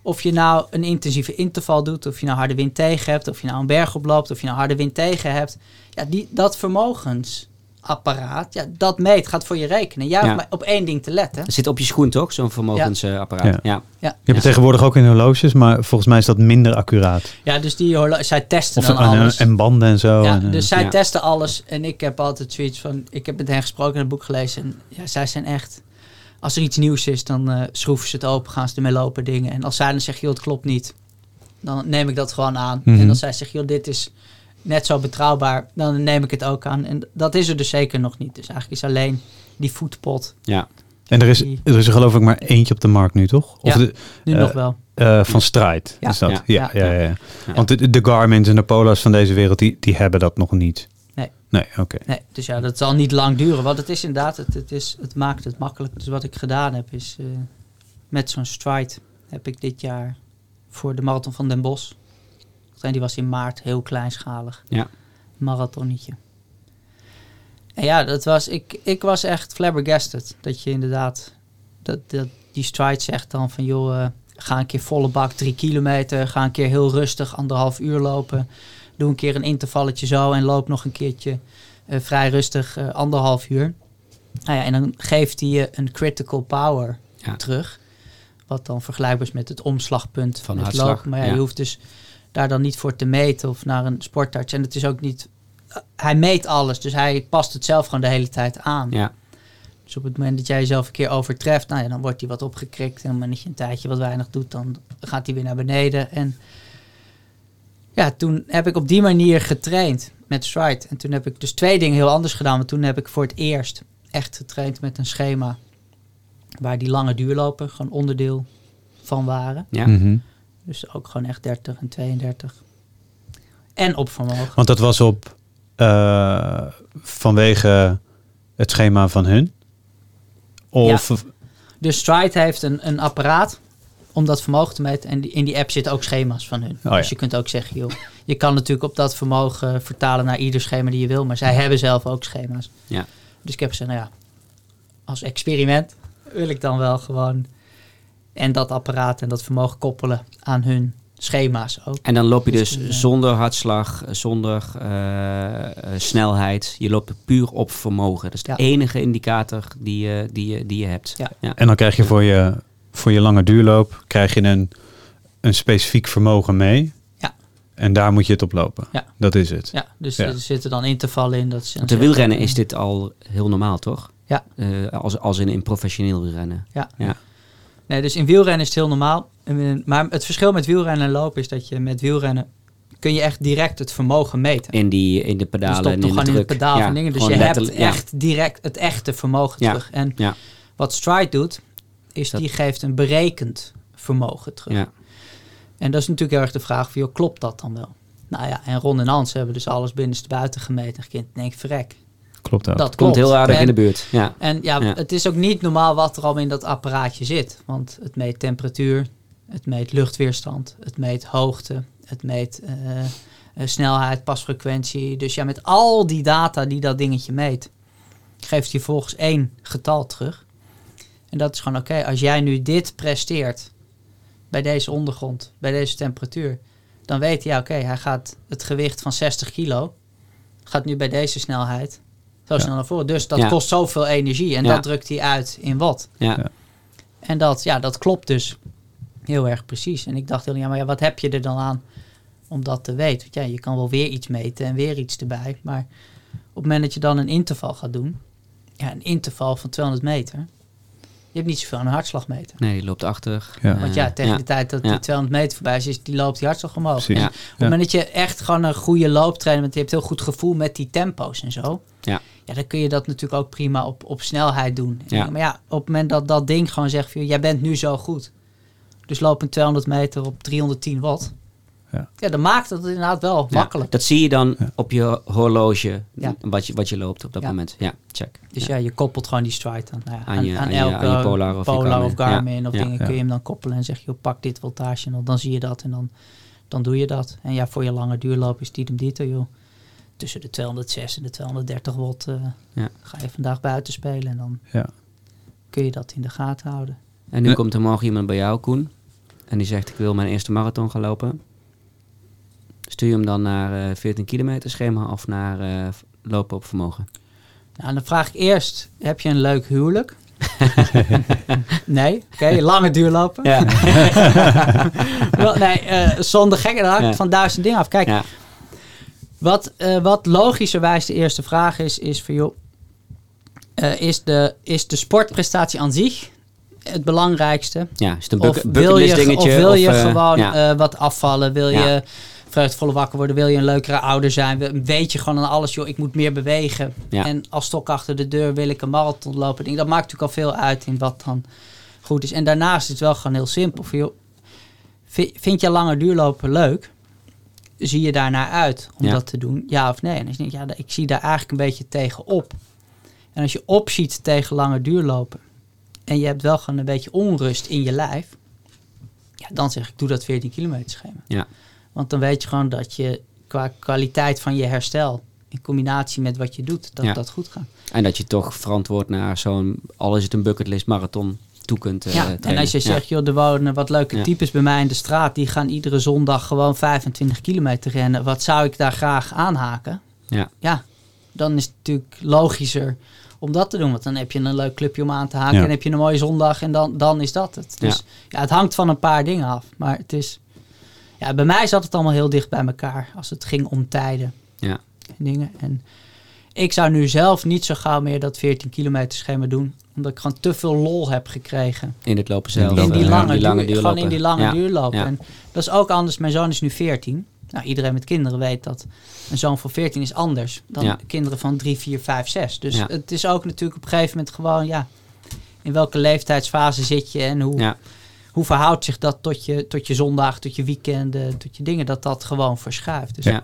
Of je nou een intensieve interval doet, of je nou harde wind tegen hebt, of je nou een berg oploopt, of je nou harde wind tegen hebt. Ja, die, dat vermogensapparaat, ja, dat meet, gaat voor je rekenen. Jij Ja. hoeft maar op één ding te letten. Dat zit op je schoen toch, zo'n vermogensapparaat? Ja. Ja. Ja, Je hebt het tegenwoordig ook in horloges, maar volgens mij is dat minder accuraat. ja dus die horlo- zij testen Of dan en, alles. en banden en zo. ja, en, dus zij ja. testen alles. En ik heb altijd zoiets van... Ik heb met hen gesproken en een boek gelezen. En ja, zij zijn echt... Als er iets nieuws is, dan eh, schroeven ze het open. Gaan ze ermee lopen dingen. En als zij dan zegt, joh, het klopt niet. Dan neem ik dat gewoon aan. Mhm. En als zij zegt, joh, dit is net zo betrouwbaar. Dan neem ik het ook aan. En dat is er dus zeker nog niet. Dus eigenlijk is alleen die voetpot Ja. En er is, er is er geloof ik maar eentje op de markt nu, toch? Of Ja. de, Nu Eh, nog wel. eh, van Stride Ja. is dat? Ja. Ja, ja, Ja. ja. ja, Ja. Want de, de Garmin's en de Pola's van deze wereld, die, die hebben dat nog niet. Nee. Oké. Nee, dus ja, dat zal niet lang duren. Want het is inderdaad, het, het, is, het maakt het makkelijk. Dus wat ik gedaan heb is, eh, met zo'n stride heb ik dit jaar voor de Marathon van Den Bosch. Die was in maart heel kleinschalig. Ja. Marathonnetje. En ja, dat was, ik, ik was echt flabbergasted. Dat je inderdaad, dat, dat die stride zegt dan van joh, eh, ga een keer volle bak drie kilometer. Ga een keer heel rustig anderhalf uur lopen. Doe een keer een intervalletje zo en loop nog een keertje eh, vrij rustig eh, anderhalf uur. Nou ja, en dan geeft hij je een critical power Ja. terug. Wat dan vergelijkbaar is met het omslagpunt Van hartslag, lopen. Maar ja, ja. je hoeft dus daar dan niet voor te meten of naar een sportarts. En het is ook niet... eh, hij meet alles, dus hij past het zelf gewoon de hele tijd aan. Ja. Dus op het moment dat jij jezelf een keer overtreft, nou ja, dan wordt hij wat opgekrikt. En op het moment dat je een tijdje wat weinig doet, dan gaat hij weer naar beneden. En ja, toen heb ik op die manier getraind met stride. En toen heb ik dus twee dingen heel anders gedaan. Want toen heb ik voor het eerst echt getraind met een schema waar die lange duurlopen gewoon onderdeel van waren. Ja. Mhm. Dus ook gewoon echt 30 en 32. En op vermogen. Want dat was op eh, vanwege het schema van hun? Of Dus Stride heeft een, een apparaat om dat vermogen te meten. En die, in die app zitten ook schema's van hun. Oh ja. Dus je kunt ook zeggen, joh, je kan natuurlijk op dat vermogen vertalen naar ieder schema die je wil. Maar zij hebben zelf ook schema's. Ja. Dus ik heb gezegd, nou ja, als experiment wil ik dan wel gewoon en dat apparaat en dat vermogen koppelen aan hun schema's ook. En dan loop je Dus dus eh, zonder hartslag, zonder eh, eh, snelheid. Je loopt puur op vermogen. Dat is de Ja. enige indicator die je, die je, die je hebt. Ja. Ja. En dan krijg je voor je, voor je lange duurloop krijg je een, een specifiek vermogen mee. Ja. En daar moet je het op lopen. Ja. Dat is het. Ja, dus Ja. er zitten dan intervallen in. Dat ze Want de wielrennen is dit al heel normaal, toch? Ja. Eh, als, als in, in professioneel wielrennen. Ja. Ja. Nee, dus in wielrennen is het heel normaal. En, Maar het verschil met wielrennen en lopen is dat je met wielrennen kun je echt direct het vermogen meten. In, die, in de pedalen stopt en toch in de gewoon in het druk. pedaal Ja, van dingen. Dus je hebt echt direct het echte vermogen Ja. terug. En Ja. wat Stride doet, is Dat- die geeft een berekend vermogen terug. Ja. En dat is natuurlijk heel erg de vraag van, joh, klopt dat dan wel? Nou ja, en Ron en Hans hebben dus alles binnenste buiten gemeten. En kind, denk verrek. Klopt ook. Dat Komt klopt. heel aardig En- in de buurt. Ja. En ja, Ja. het is ook niet normaal wat er al in dat apparaatje zit. Want het meet temperatuur, het meet luchtweerstand, het meet hoogte, het meet eh, eh, snelheid, pasfrequentie. Dus ja, met al die data die dat dingetje meet, geeft hij volgens één getal terug. En dat is gewoon oké, als jij nu dit presteert bij deze ondergrond, bij deze temperatuur, dan weet hij, ja oké, hij gaat het gewicht van 60 kilo, gaat nu bij deze snelheid zo Ja. snel naar voren. Dus dat Ja. kost zoveel energie en Ja. dat drukt hij uit in watt. Ja. Ja. En dat, ja, dat klopt dus heel erg precies. En ik dacht heel, ja, maar ja, wat heb je er dan aan om dat te weten? Want ja, je kan wel weer iets meten en weer iets erbij. Maar op het moment dat je dan een interval gaat doen, ja, een interval van 200 meter, je hebt niet zoveel aan een hartslagmeter. Nee, die loopt achter. Ja. Eh, Want ja, tegen ja. de tijd dat Ja. die 200 meter voorbij is, is die loopt die hartslag omhoog. Precies. Ja. Op het moment dat je echt gewoon een goede looptrainer bent, je hebt heel goed gevoel met die tempo's en zo. Ja. Ja, dan kun je dat natuurlijk ook prima op, op snelheid doen. Ja. Maar ja, op het moment dat dat ding gewoon zegt, van, jij bent nu zo goed. Dus loop een 200 meter op 310 watt. Ja. Ja, dan maakt het inderdaad wel Ja, makkelijk. Dat zie je dan Ja. op je horloge, Ja. wat, je, wat je loopt op dat Ja. moment. Ja, check. Dus ja. ja, je koppelt gewoon die stride aan, nou ja, Aan aan, je- aan aan je- elke aan je Polar of Garmin. of Garmin Ja. of Ja. dingen Ja. kun je hem dan koppelen en zeg je, joh, pak dit voltage en dan, zie je dat en dan, dan doe je dat. En ja, voor je lange duurloop is die dito, joh. Tussen de 206 en de 230 watt eh, Ja. ga je vandaag buiten spelen en dan Ja. kun je dat in de gaten houden. En nu komt er morgen iemand bij jou, Koen. En die zegt, ik wil mijn eerste marathon gaan lopen. Stuur je hem dan naar eh 14 kilometer schema of naar eh, lopen op vermogen? Nou, dan vraag ik eerst, heb je een leuk huwelijk? nee, oké, lange duurlopen. Ja. Nee, eh, zonder gekke dat hangt Ja. van duizend dingen af. Kijk, ja. Wat, eh, wat logischerwijs de eerste vraag is, is van joh, eh, is, de, is de sportprestatie aan zich het belangrijkste? ja, is het een Of bucket, wil je, bucketlist of dingetje? wil je eh, gewoon eh, wat afvallen? Wil je vreugdevolle wakker worden, wil je een leukere ouder zijn. We- Weet je gewoon aan alles, joh, ik moet meer bewegen. Ja. En als stok achter de deur wil ik een marathon lopen. Dat maakt natuurlijk al veel uit in wat dan goed is. En daarnaast is het wel gewoon heel simpel. Joh, vi- vind je langer duurlopen leuk? Zie je daarnaar uit om Ja. dat te doen? Ja of nee? En als je denkt, ja, ik zie daar eigenlijk een beetje tegen op. En als je opziet tegen langer duurlopen en je hebt wel gewoon een beetje onrust in je lijf, ja, dan zeg ik, doe dat 14 kilometer schema. Ja. Want dan weet je gewoon dat je qua kwaliteit van je herstel, in combinatie met wat je doet, dat Ja. dat goed gaat. En dat je toch verantwoord naar zo'n, al is het een bucketlist marathon, toe kunt eh, ja, en als je Ja. zegt, joh, er wonen wat leuke Ja. types bij mij in de straat, die gaan iedere zondag gewoon 25 kilometer rennen. Wat zou ik daar graag aanhaken? Ja. ja, dan is het natuurlijk logischer om dat te doen. Want dan heb je een leuk clubje om aan te haken Ja. en heb je een mooie zondag en dan, dan is dat het. Dus ja. het hangt van een paar dingen af. Maar het is, ja, bij mij zat het allemaal heel dicht bij elkaar als het ging om tijden Ja. en dingen. En ik zou nu zelf niet zo gauw meer dat 14 kilometer schema doen. Omdat ik gewoon te veel lol heb gekregen. In het lopen zelf. In In die Ja, lange, die lange duur, gewoon in die lange Ja. duurlopen. Ja. En dat is ook anders. Mijn zoon is nu 14. Nou, iedereen met kinderen weet dat een zoon van 14 is anders dan kinderen van 3, 4, 5, 6. Dus het is ook natuurlijk op een gegeven moment gewoon, ja, in welke leeftijdsfase zit je en hoe, Ja. Hoe verhoudt zich dat tot je, tot je zondag, tot je weekenden, tot je dingen, dat dat gewoon verschuift. Dus Ja.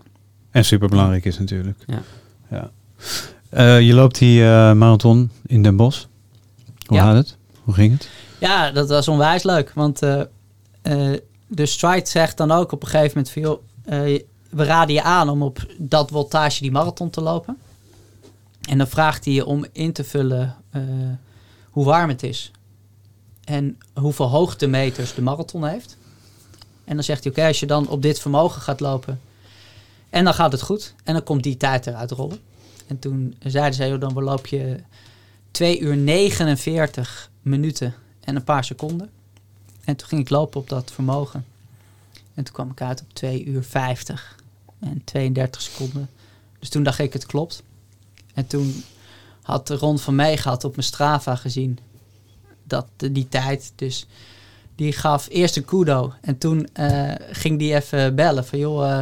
En superbelangrijk is natuurlijk. Ja. Ja. Eh, je loopt die eh, marathon in Den Bosch. Hoe Ja. gaat het? Hoe ging het? Ja, dat was onwijs leuk. Want eh, de Stride zegt dan ook op een gegeven moment van... joh, we raden je aan om op dat voltage die marathon te lopen. En dan vraagt hij je om in te vullen hoe warm het is. En hoeveel hoogtemeters de marathon heeft. En dan zegt hij, oké, als je dan op dit vermogen gaat lopen... en dan gaat het goed. En dan komt die tijd eruit rollen. En toen zeiden ze, dan loop je 2 uur 49 minuten en een paar seconden. En toen ging ik lopen op dat vermogen. En toen kwam ik uit op 2 uur 50 en 32 seconden. Dus toen dacht ik, het klopt. En toen had Ron van Meegat op mijn Strava gezien dat die tijd. Dus die gaf eerst een kudo. En toen eh, ging die even bellen van, joh,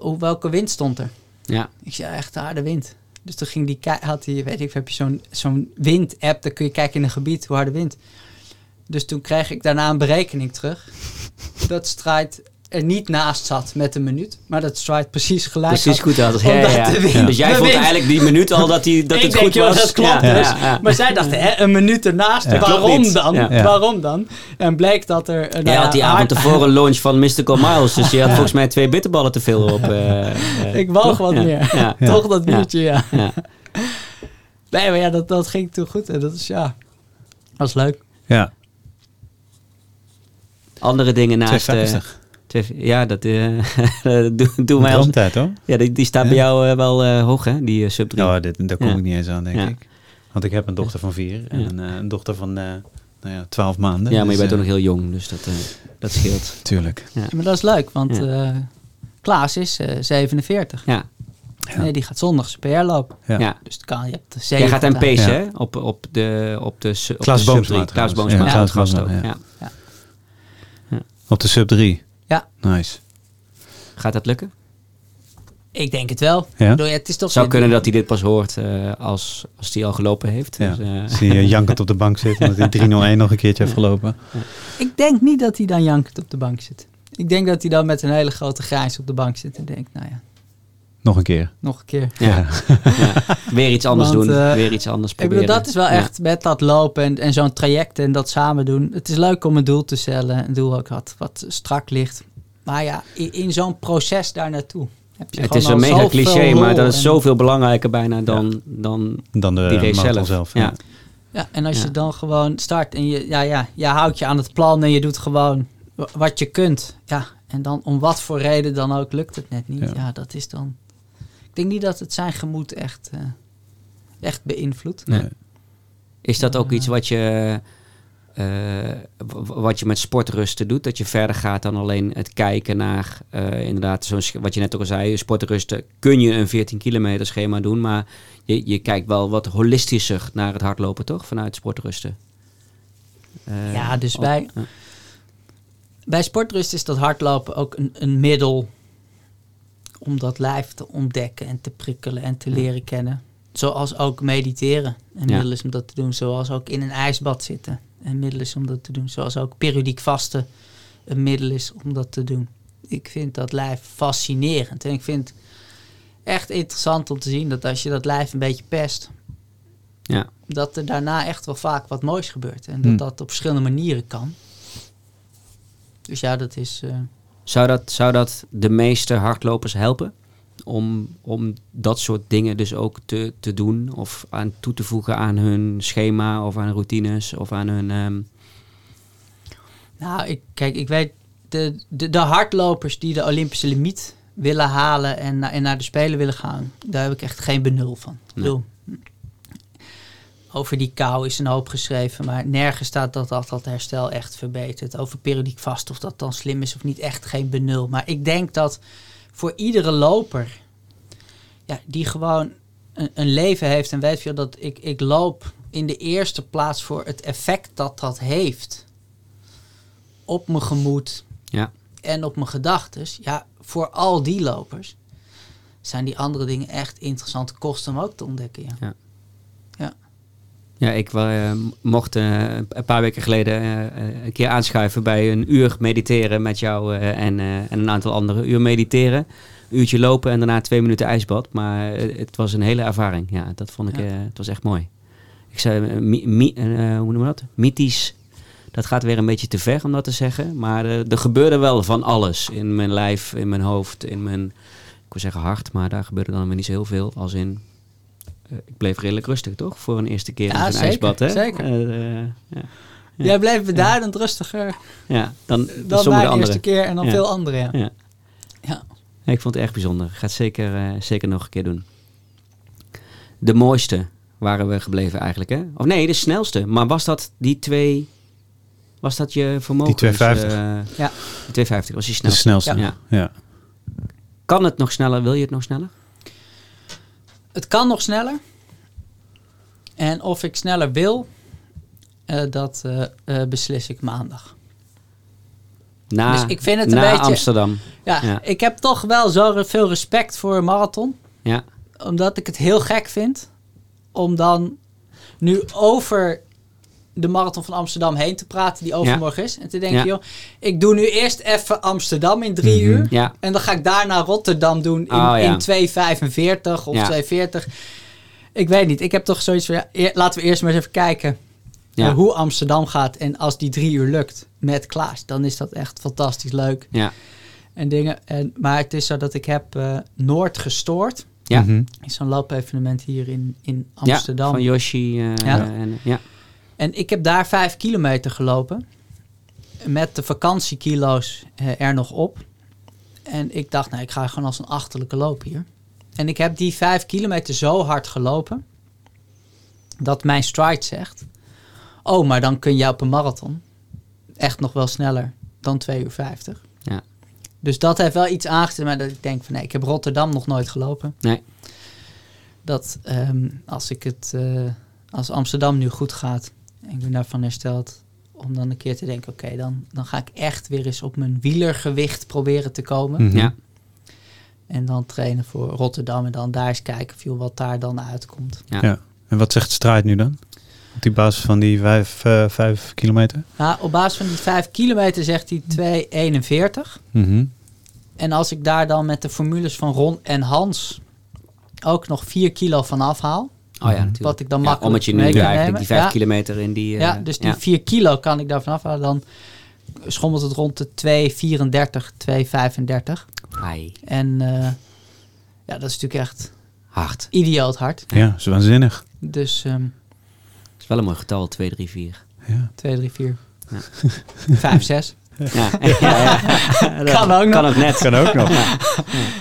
hoe- welke wind stond er? Ja. Ik zei, echt harde wind. Dus toen ging die, had hij, weet ik, heb je zo'n zo'n wind-app, dan kun je kijken in een gebied hoe harde wind. Dus toen kreeg ik daarna een berekening terug. dat Stride er niet naast zat met een minuut, maar dat Stride precies gelijk Precies had. goed had. Ja, ja, wind- Dus jij vond eigenlijk die minuut al dat, die, dat ik het denk, goed joh, was. dat klopt Ja, dus. ja, ja. Maar zij dachten, hè, een minuut ernaast, Ja. waarom dan? Waarom dan? En bleek dat er... nou Jij ja, had die avond tevoren een launch van Mystical Miles. Dus je had volgens mij twee bitterballen te veel op. eh, eh, Ik woog toch? wat Ja. meer. Ja. Ja. Toch dat minuutje, ja. Ja. Nee, maar ja, dat, dat ging toen goed. En dat is, ja... Dat was leuk. Ja, Andere dingen naast... 250. Ja, dat eh, doen doen wij als... Droomtijd hoor. Ja, die, die staat Ja. bij jou eh, wel eh, hoog, hè? Die eh, sub 3. Nou, dit, daar kom Ja. ik niet eens aan, denk Ja. ik. Want ik heb een dochter van vier en Ja. een, eh, een dochter van eh nou ja, 12 maanden. ja, maar je Dus, bent ook nog heel jong, dus dat, eh, dat scheelt. Tuurlijk. Ja, maar dat is leuk, want Ja. eh, Klaas is eh, 47. Ja, Ja. Nee, die gaat zondag zijn PR lopen. Ja. ja. Dus kan, je hebt de Jij gaat hem pacen, hè? Op, op de, op de, op Klaas de sub Boomsma 3. Klaas. Boomsma, Ja, Klaas. Boomsma, Ja. Op de sub 3. Ja. Nice. Gaat dat lukken? Ik denk het wel. Ja? Ik bedoel, ja, het is toch zou kunnen dat hij dit pas hoort uh, als, als hij al gelopen heeft. Ja. Dus, uh, Zie je jankend op de bank zitten omdat hij 301 nog een keertje heeft gelopen. Ik denk niet dat hij dan jankend op de bank zit. Ik denk dat hij dan met een hele grote grijns op de bank zit en denkt, nou ja, Nog een keer. nog een keer. Ja. ja. Weer iets anders Want, doen, uh, weer iets anders Ik proberen. bedoel, dat is wel Ja. echt met dat lopen en, en zo'n traject en dat samen doen. Het is leuk om een doel te stellen, een doel ook had wat strak ligt. Maar ja, in, in zo'n proces daar naartoe heb je Het is een mega cliché, maar dat is en- zoveel belangrijker bijna dan, dan Dan de die race marathon zelf. zelf. Ja. Ja, en als Ja. je dan gewoon start en je, ja, ja, je houdt je aan het plan en je doet gewoon wa- wat je kunt. Ja, en dan om wat voor reden dan ook lukt het net niet. Ja. Ja, dat is dan... Ik denk niet dat het zijn gemoed echt, eh, echt beïnvloedt. Nee. Is dat ook iets wat je, eh, wat je met sportrusten doet? Dat je verder gaat dan alleen het kijken naar, eh, inderdaad, zo'n sch- wat je net ook al zei, sportrusten kun je een 14 kilometer schema doen, maar je, je kijkt wel wat holistischer naar het hardlopen, toch? Vanuit sportrusten. Eh, Ja, dus ja. Bij sportrust is dat hardlopen ook een, een middel om dat lijf te ontdekken en te prikkelen en te leren kennen. Zoals ook mediteren een middel is om dat te doen. Zoals ook in een ijsbad zitten een middel is om dat te doen. Zoals ook periodiek vasten een middel is om dat te doen. Ik vind dat lijf fascinerend. En ik vind het echt interessant om te zien dat als je dat lijf een beetje pest, Ja. dat er daarna echt wel vaak wat moois gebeurt. En dat Hmm. dat op verschillende manieren kan. Dus ja, dat is. eh, Zou dat, zou dat de meeste hardlopers helpen? Om, om dat soort dingen dus ook te, te doen? Of aan toe te voegen aan hun schema of aan routines of aan hun... ehm, Nou, ik, kijk, ik weet, de, de, de hardlopers die de Olympische limiet willen halen en, en naar de Spelen willen gaan, daar heb ik echt geen benul van. Ik Nee. Over die kou is een hoop geschreven, maar nergens staat dat dat, dat herstel echt verbetert. Over periodiek vast, of dat dan slim is of niet, echt geen benul. Maar ik denk dat voor iedere loper, ja, die gewoon een, een leven heeft en weet veel dat ik, ik loop in de eerste plaats voor het effect dat dat heeft op mijn gemoed ja, en op mijn gedachten. Ja, voor al die lopers zijn die andere dingen echt interessante kosten om ook te ontdekken. Ja. ja, ik eh, mocht eh, een paar weken geleden eh, een keer aanschuiven bij een uur mediteren met jou en, en een aantal anderen. Uur mediteren, een uurtje lopen en daarna twee minuten ijsbad. Maar het was een hele ervaring. Ja, dat vond ik, Ja. het was echt mooi. Ik zei, mi, mi- hoe noemen we dat? Mythisch. Dat gaat weer een beetje te ver om dat te zeggen. Maar er gebeurde wel van alles. In mijn lijf, in mijn hoofd, in mijn, ik wil zeggen hart. Maar daar gebeurde dan weer niet zo heel veel. Als in, ik bleef redelijk rustig toch? Voor een eerste keer Ja, in zo'n ijsbad. Hè? zeker. Eh, eh, ja. Ja. Jij bleef beduidend rustiger ja, dan, dan dan sommige anderen. eerste keer en dan Ja. veel anderen. Ja. Ja. Ik vond het erg bijzonder. Ik ga het zeker, eh, zeker nog een keer doen. De mooiste waren we gebleven eigenlijk, hè? Of nee, de snelste. Maar was dat die twee... Was dat je vermogen? Die 250. Ja. Die 250 was je De snelste. snelste. Ja. Ja. Kan het nog sneller? Wil je het nog sneller? Het kan nog sneller. En of ik sneller wil, eh, dat eh, eh, beslis ik maandag. Na, Dus ik vind het een beetje- Amsterdam. Ja, Ja. ik heb toch wel zo veel respect voor een marathon. Ja. Omdat ik het heel gek vind om dan nu over de marathon van Amsterdam heen te praten, die overmorgen is. En te denken, Ja. joh, ik doe nu eerst even Amsterdam in drie Mhm. uur. Ja. En dan ga ik daarna Rotterdam doen in, Oh, ja. in 2,45 of Ja. 2,40. Ik weet niet. Ik heb toch zoiets van, ja, eer- laten we eerst maar eens even kijken Ja. eh, hoe Amsterdam gaat. En als die drie uur lukt met Klaas, dan is dat echt fantastisch leuk. Ja. En dingen. En, maar het is zo dat ik heb eh, Noord gestoord. Ja. Mhm. Is zo'n loopevenement hier in, in Ja, Amsterdam. van Yoshi. eh, Ja. en, ja. En ik heb daar vijf kilometer gelopen. Met de vakantiekilo's eh, er nog op. En ik dacht, nou, ik ga gewoon als een achterlijke loop hier. En ik heb die vijf kilometer zo hard gelopen. Dat mijn stride zegt. Oh, maar dan kun je op een marathon echt nog wel sneller dan 2 uur 50. Ja. Dus dat heeft wel iets aangezet. Maar dat ik denk van nee, ik heb Rotterdam nog nooit gelopen. Nee. Dat ehm, als ik het, eh, als Amsterdam nu goed gaat en ik ben daarvan hersteld, om dan een keer te denken, oké, dan, dan ga ik echt weer eens op mijn wielergewicht proberen te komen. Mhm. Ja. En dan trainen voor Rotterdam en dan daar eens kijken of, joh, wat daar dan uitkomt. Ja. Ja. En wat zegt Strijd nu dan? Op die basis van die vijf, eh, vijf kilometer? Nou, op basis van die 5 kilometer zegt hij 2,41. Mhm. En als ik daar dan met de formules van Ron en Hans ook nog 4 kilo van afhaal, Oh ja, natuurlijk. wat ik dan Ja, makkelijk omdat je nu eigenlijk nemen. die vijf Ja. kilometer in die... eh, ja, dus die ja. 4 kilo kan ik daarvan afhalen. Dan schommelt het rond de 2,34, 2,35. Ai, En eh, ja, dat is natuurlijk echt hard. idioot hard. Ja, dat is waanzinnig. Dus ehm Dat is wel een mooi getal, 2, 3, 4. Ja. 2, 3, 4, Ja. 5, 6. Ja, ja, Kan ook nog. Kan ook net. Kan ook nog.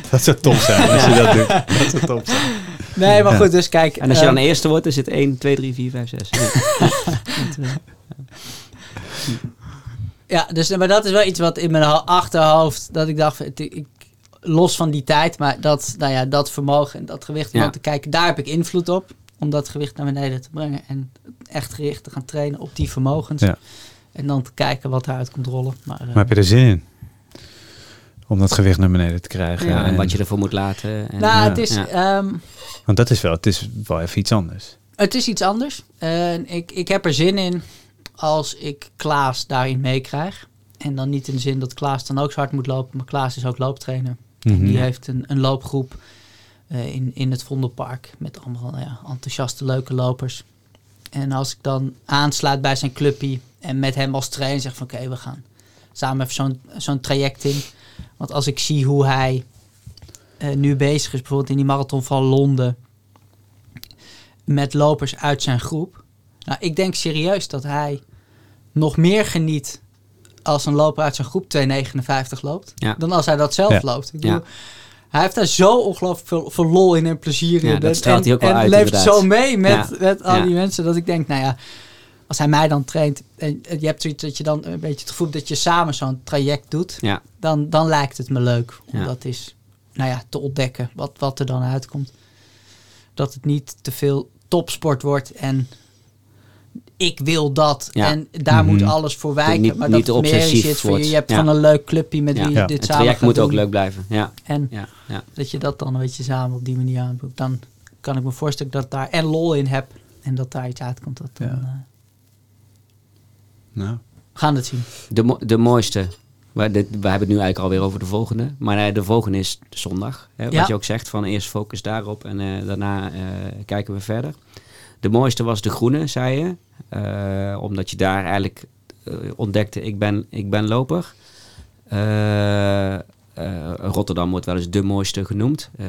Dat zou top zijn als je dat doet. Dat zou top zijn. Nee, maar goed, dus kijk. En als je ehm, dan de eerste wordt, is het 1, 2, 3, 4, 5, 6. Ja, dus, maar dat is wel iets wat in mijn ho- achterhoofd, dat ik dacht, ik, los van die tijd, maar dat, nou ja, dat vermogen en dat gewicht om Ja. te kijken, daar heb ik invloed op. Om dat gewicht naar beneden te brengen en echt gericht te gaan trainen op die vermogens. Ja. En dan te kijken wat eruit komt rollen. Maar, eh, Maar heb je er zin in? Om dat gewicht naar beneden te krijgen. Ja, en wat je ervoor moet laten. En, nou, ja. het is... Ja. ehm, Want dat is wel, het is wel even iets anders. Het is iets anders. Ik, ik heb er zin in als ik Klaas daarin meekrijg. En dan niet in de zin dat Klaas dan ook zo hard moet lopen. Maar Klaas is ook looptrainer. Mhm. Die heeft een, een loopgroep eh, in, in het Vondelpark. Met allemaal ja, enthousiaste, leuke lopers. En als ik dan aansluit bij zijn clubje. En met hem als trainer zeg van oké, we gaan samen even zo'n zo'n traject in. Want als ik zie hoe hij eh, nu bezig is. Bijvoorbeeld in die marathon van Londen met lopers uit zijn groep. Nou, ik denk serieus dat hij nog meer geniet als een loper uit zijn groep 2,59 loopt, Ja. dan als hij dat zelf Ja. loopt. Ik bedoel, Hij heeft daar zo ongelooflijk veel, veel lol in en plezier in. Ja, dat En- straalt hij ook wel en uit, leeft inderdaad. zo mee met, met al die mensen dat ik denk, nou ja, als hij mij dan traint en je hebt zoiets dat je dan een beetje het gevoel dat je samen zo'n traject doet, Ja, dan, dan lijkt het me leuk om Ja. dat is, nou ja, te ontdekken wat, wat er dan uitkomt. Dat het niet te veel topsport wordt en ik wil dat Ja. en daar Mhm. moet alles voor wijken. Niet- maar niet dat het meer obsessief is van, wordt. je hebt Ja. gewoon een leuk clubje met Ja. wie Ja. je dit het samen traject moet ook leuk blijven. Ja, En ja, ja. dat je dat dan een beetje samen op die manier aanboekt. Dan kan ik me voorstellen dat ik daar en lol in heb en dat daar iets uitkomt. Dat dan, Ja. Nou, we gaan het zien. De, mo- de mooiste. Maar dit, we hebben het nu eigenlijk alweer over de volgende. Maar eh, de volgende is zondag. Hè, wat Ja. je ook zegt, van eerst focus daarop en eh, daarna eh, kijken we verder. De mooiste was de groene, zei je. Eh, omdat je daar eigenlijk ontdekte, ik ben, ik ben loper. Eh, eh, Rotterdam wordt wel eens de mooiste genoemd. Eh,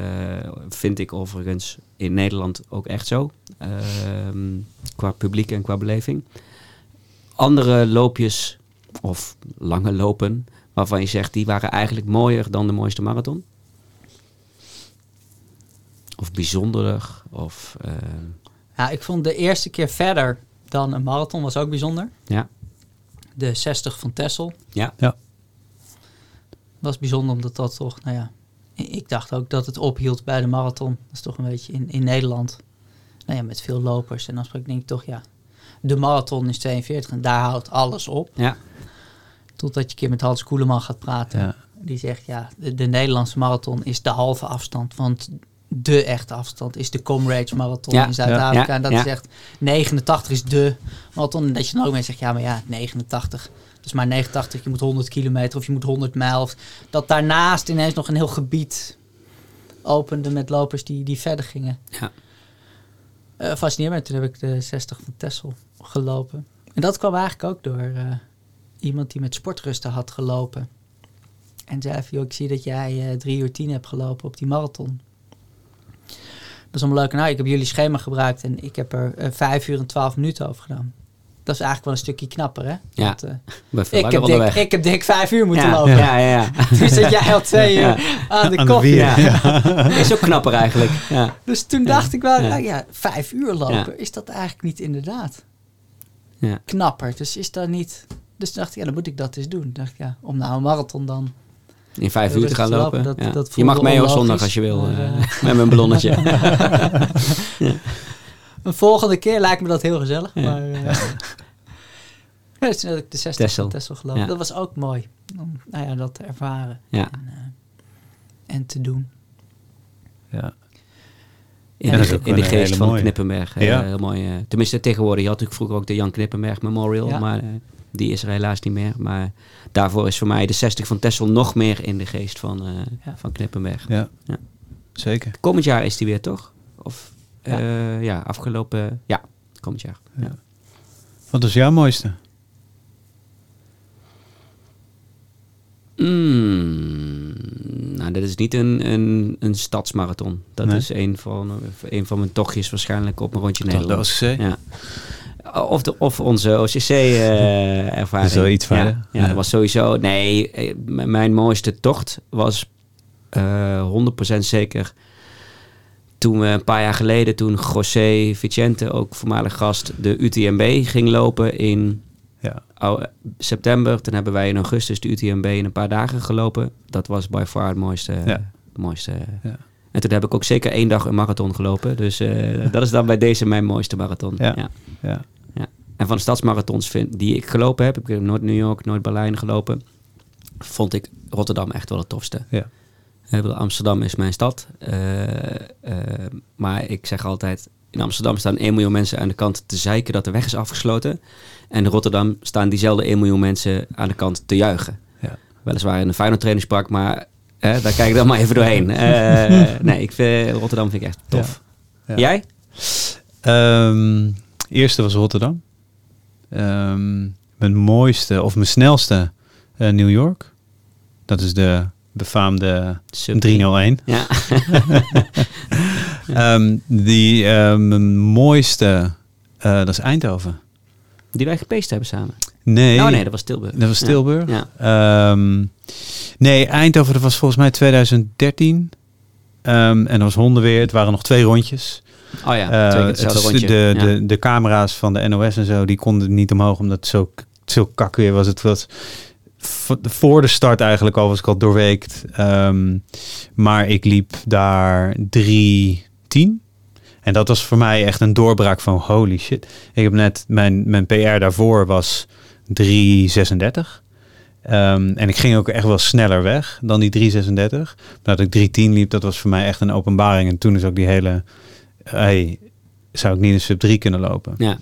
vind ik overigens in Nederland ook echt zo. Ehm, qua publiek en qua beleving. Andere loopjes of lange lopen waarvan je zegt die waren eigenlijk mooier dan de mooiste marathon? Of bijzonderder? Of, eh, Ja, ik vond de eerste keer verder dan een marathon was ook bijzonder. ja, De 60 van Tessel ja, was bijzonder omdat dat toch, nou ja, ik dacht ook dat het ophield bij de marathon. Dat is toch een beetje in, in Nederland, nou ja, met veel lopers. En dan spreek ik denk ik toch, ja, de marathon is 42 en daar houdt alles op. ja, Totdat je een keer met Hans Koeleman gaat praten. ja. Die zegt, ja, de, de Nederlandse marathon is de halve afstand. Want de echte afstand is de Comrades Marathon Ja, in Zuid-Afrika. en dat is echt 89 is de marathon. En dat je dan ook mee zegt, ja, maar ja, 89. Dus maar 89, je moet 100 kilometer of je moet 100 mijl. Of dat daarnaast ineens nog een heel gebied opende met lopers die, die verder gingen. ja. Eh fascinerend. Toen heb ik de 60 van Tessel gelopen. En dat kwam eigenlijk ook door eh, iemand die met sportrusten had gelopen. En zei van, joh, ik zie dat jij eh 3 uur 10 hebt gelopen op die marathon. Dat is allemaal leuk. Nou, ik heb jullie schema gebruikt en ik heb er eh 5 uur en 12 minuten over gedaan. Dat is eigenlijk wel een stukje knapper, hè? Ja. Want, eh, ik, heb dik, ik heb dik 5 uur moeten ja, lopen. Ja, ja, ja. Toen zit jij al twee uur Ja. aan de Aan koffie. Is ook knapper eigenlijk. Ja. Dus toen dacht ik wel, Ja. nou ja, vijf uur lopen, Ja. is dat eigenlijk niet inderdaad Ja. knapper? Dus is dat niet... Dus dacht ik, ja, dan moet ik dat eens doen. Dacht ik, ja, om nou een marathon dan... In vijf uur te gaan lopen. lopen, dat- ja. dat je mag mee onlogisch, zondag als je wil. maar, eh, eh, met mijn ballonnetje. Een volgende keer lijkt me dat heel gezellig. Ja. Maar, eh, ja, dus toen had ik de 60 Texel. van Tessel gelopen. Ja. Dat was ook mooi. Om nou ja, dat te ervaren Ja. en, eh, en te doen. ja. In, Ja, de, in de geest van mooie. Knippenberg. eh, Ja. heel mooi. eh. tenminste, tegenwoordig. Je had natuurlijk vroeger ook de Jan Knippenberg Memorial. Ja. Maar eh, die is er helaas niet meer. Maar daarvoor is voor mij de 60 van Tessel nog meer in de geest van, Ja. van Knippenberg. ja. Ja. Zeker. Komend jaar is die weer, toch? Of Ja. afgelopen... Ja, komend jaar. Ja. Wat is jouw mooiste? Mm, nou, dat is niet een, een, een stadsmarathon. Dat Nee. is een van, een van mijn tochtjes waarschijnlijk op een rondje Nederland. Ja. Of, de, of onze OCC-ervaring. Zo iets verder. Ja, ja, Ja. dat was sowieso... Nee, eh, mijn mooiste tocht was eh 100% zeker... Toen we een paar jaar geleden, toen José Vicente, ook voormalig gast, de UTMB ging lopen in september. Toen hebben wij in augustus de UTMB in een paar dagen gelopen. Dat was by far het mooiste. Ja. het mooiste. Ja. En toen heb ik ook zeker één dag een marathon gelopen. Dus eh, dat is dan bij deze mijn mooiste marathon. Ja. ja. Ja. Ja. En van de stadsmarathons vind, die ik gelopen heb, ik heb nooit New York, nooit Berlijn gelopen, vond ik Rotterdam echt wel het tofste. Ja. Ik Amsterdam is mijn stad. eh, eh, maar ik zeg altijd, in Amsterdam staan 1 miljoen mensen aan de kant te zeiken dat de weg is afgesloten. En in Rotterdam staan diezelfde 1 miljoen mensen aan de kant te juichen. Ja. Weliswaar in een Feyenoord trainingspark, maar eh, daar kijk ik dan maar even doorheen. Eh, nee, ik vind, Rotterdam vind ik echt tof. Ja. Jij? Ehm, eerste was Rotterdam. Ehm, mijn mooiste of mijn snelste eh, New York. Dat is de befaamde Sub 301. Ja. Ehm, die eh, mijn mooiste, dat is Eindhoven. Die wij gepeest hebben samen. Nee, Oh nee, dat was Tilburg. dat was Tilburg. Ja. Ehm, nee, Eindhoven, dat was volgens mij 2013. Ehm, en dat was hondenweer. Het waren nog twee rondjes. Oh ja, Eh, twee keer het rondje. de, Ja. de, de camera's van de NOS en zo, die konden niet omhoog omdat het zo, zo kak weer was. Het was voor de start eigenlijk al, was ik al doorweekt. Ehm, maar ik liep daar 3.10. En dat was voor mij echt een doorbraak van holy shit. Ik heb net, mijn, mijn PR daarvoor was 3.36. Ehm, en ik ging ook echt wel sneller weg dan die 336. Maar dat ik 310 liep, dat was voor mij echt een openbaring. En toen is ook die hele... Hey, zou ik niet een sub 3 kunnen lopen? Ja.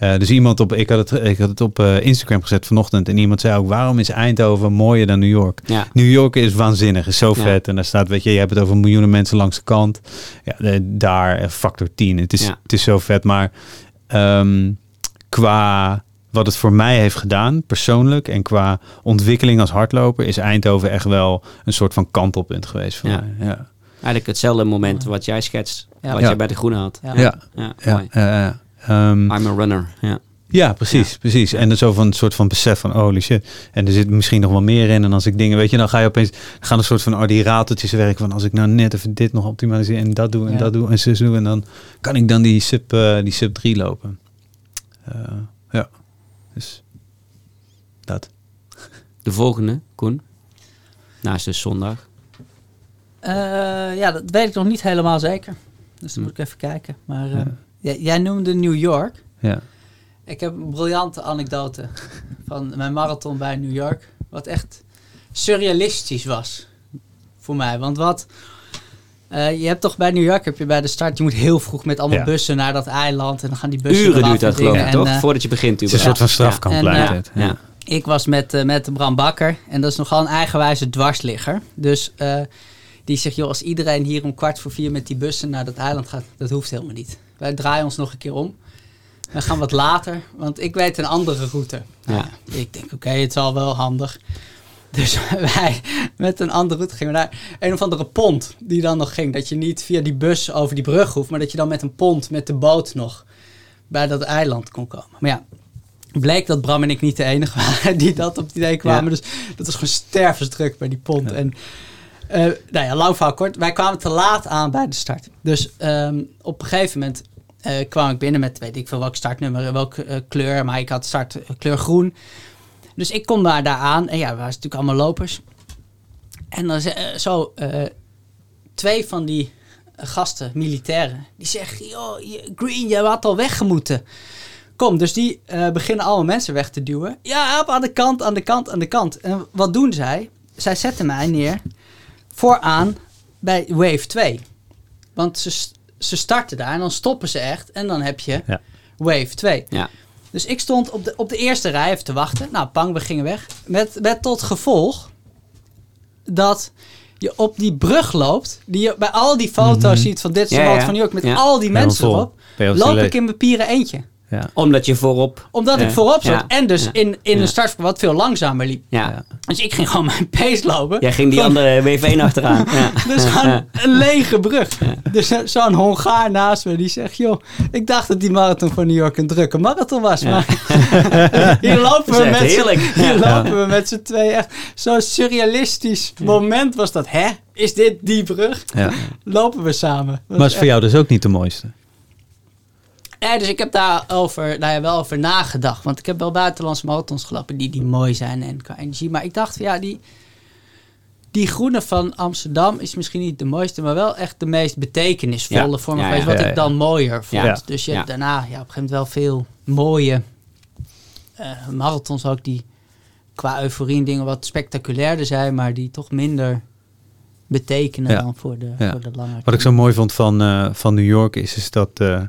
Eh, dus iemand op... Ik had het, ik had het op eh, Instagram gezet vanochtend. En iemand zei ook, waarom is Eindhoven mooier dan New York? Ja. New York is waanzinnig, is zo Ja. vet. En daar staat, weet je, je hebt het over miljoenen mensen langs de kant. Ja, daar eh, factor 10. Het is, Ja. het is zo vet. Maar ehm, qua wat het voor mij heeft gedaan, persoonlijk, en qua ontwikkeling als hardloper, is Eindhoven echt wel een soort van kantelpunt geweest voor Ja. mij. Ja, Eigenlijk hetzelfde moment wat jij schetst, Ja. wat Ja. jij bij de Groene had. Ja. ja, Ja, mooi. eh, eh, ehm, I'm a runner. Ja. Ja, precies, precies. En zo van een soort van besef van holy shit. En er zit misschien nog wel meer in. En als ik dingen, weet je, dan ga je opeens dan gaan een soort van oh, die rateltjes werken van als ik nou net even dit nog optimaliseer en dat doe en Ja. dat doe en zus doe en dan kan ik dan die sub eh, die sub 3 lopen. Eh, ja. Dus dat. De volgende, Koen. Naast dus zondag. Eh, ja, dat weet ik nog niet helemaal zeker. Dus dan moet ik even kijken. Maar Ja. Jij, jij noemde New York. Ja. Ik heb een briljante anekdote van mijn marathon bij New York. Wat echt surrealistisch was voor mij. Want wat... eh, je hebt toch bij New York, heb je bij de start, je moet heel vroeg met allemaal Ja. bussen naar dat eiland. En dan gaan die bussen Uren duurt dat geloof ik, toch? Eh, Voordat je begint. Het is een soort van strafkamp En, ja. Ja. Ik was met, eh, met Bram Bakker en dat is nogal een eigenwijze dwarsligger. Dus eh, die zegt, joh, als iedereen hier om kwart voor vier met die bussen naar dat eiland gaat, dat hoeft helemaal niet. Wij draaien ons nog een keer om. We gaan wat later, want ik weet een andere route. Nou Ja. ja, ik denk, oké, het is al wel handig. Dus wij met een andere route gingen we naar een of andere pont die dan nog ging. Dat je niet via die bus over die brug hoeft, maar dat je dan met een pont, met de boot nog bij dat eiland kon komen. Maar ja, bleek dat Bram en ik niet de enige waren die dat op het idee kwamen. Dus dat was gewoon stervensdruk bij die pont. Ja. En eh, nou ja, lang verhaal kort. Wij kwamen te laat aan bij de start. Dus ehm, op een gegeven moment eh, kwam ik binnen met, weet ik veel, welk startnummer, welke eh, kleur. Maar ik had start eh, kleur groen. Dus ik kom daar, daar aan. En ja, we waren natuurlijk allemaal lopers. En dan zo twee van die gasten, militairen, die zeggen, joh, Green, je had al weggemoeten. Kom, dus die beginnen allemaal mensen weg te duwen. Ja, aan de kant, aan de kant, aan de kant. En wat doen zij? Zij zetten mij neer vooraan bij Wave 2. Want ze, ze starten daar en dan stoppen ze echt. En dan heb je Ja. Wave 2. Ja. Dus ik stond op de, op de eerste rij even te wachten. Nou, pang, we gingen weg. Met, met tot gevolg dat je op die brug loopt. Die je bij al die foto's Mhm. ziet van dit is de Ja, route ja. van New York. Met al die mensen erop. Op Loop ik in mijn pieren eentje. Ja. Omdat je voorop... Omdat Ja. ik voorop zat. Ja. En dus Ja. in, in Ja. een start wat veel langzamer liep. Ja. Ja. Dus ik ging gewoon mijn pace lopen. Jij ging die Van- andere W1 achteraan. Ja. Dus gewoon een lege brug. Dus zo'n Hongaar naast me die zegt... joh, ik dacht dat die marathon van New York een drukke marathon was. Ja. Maar hier lopen we met z'n- heerlijk. Hier Ja. lopen we met z'n twee. Echt zo'n surrealistisch moment was dat. Hè? Is dit die brug? Ja. Lopen we samen. Maar is voor jou dus ook niet de mooiste? Ja, dus ik heb daar over, nou ja, wel over nagedacht. Want ik heb wel buitenlandse marathons gelopen die, die mooi zijn en qua energie. Maar ik dacht, ja, die, die groene van Amsterdam is misschien niet de mooiste, maar wel echt de meest betekenisvolle Ja, voor me ja, wat ik dan mooier vond. Dus je hebt daarna ja, op een gegeven moment wel veel mooie eh, marathons ook die qua euforie en dingen wat spectaculairder zijn, maar die toch minder betekenen dan voor de, voor de lange. Wat ik zo mooi vond van, eh, van New York is, is dat, eh,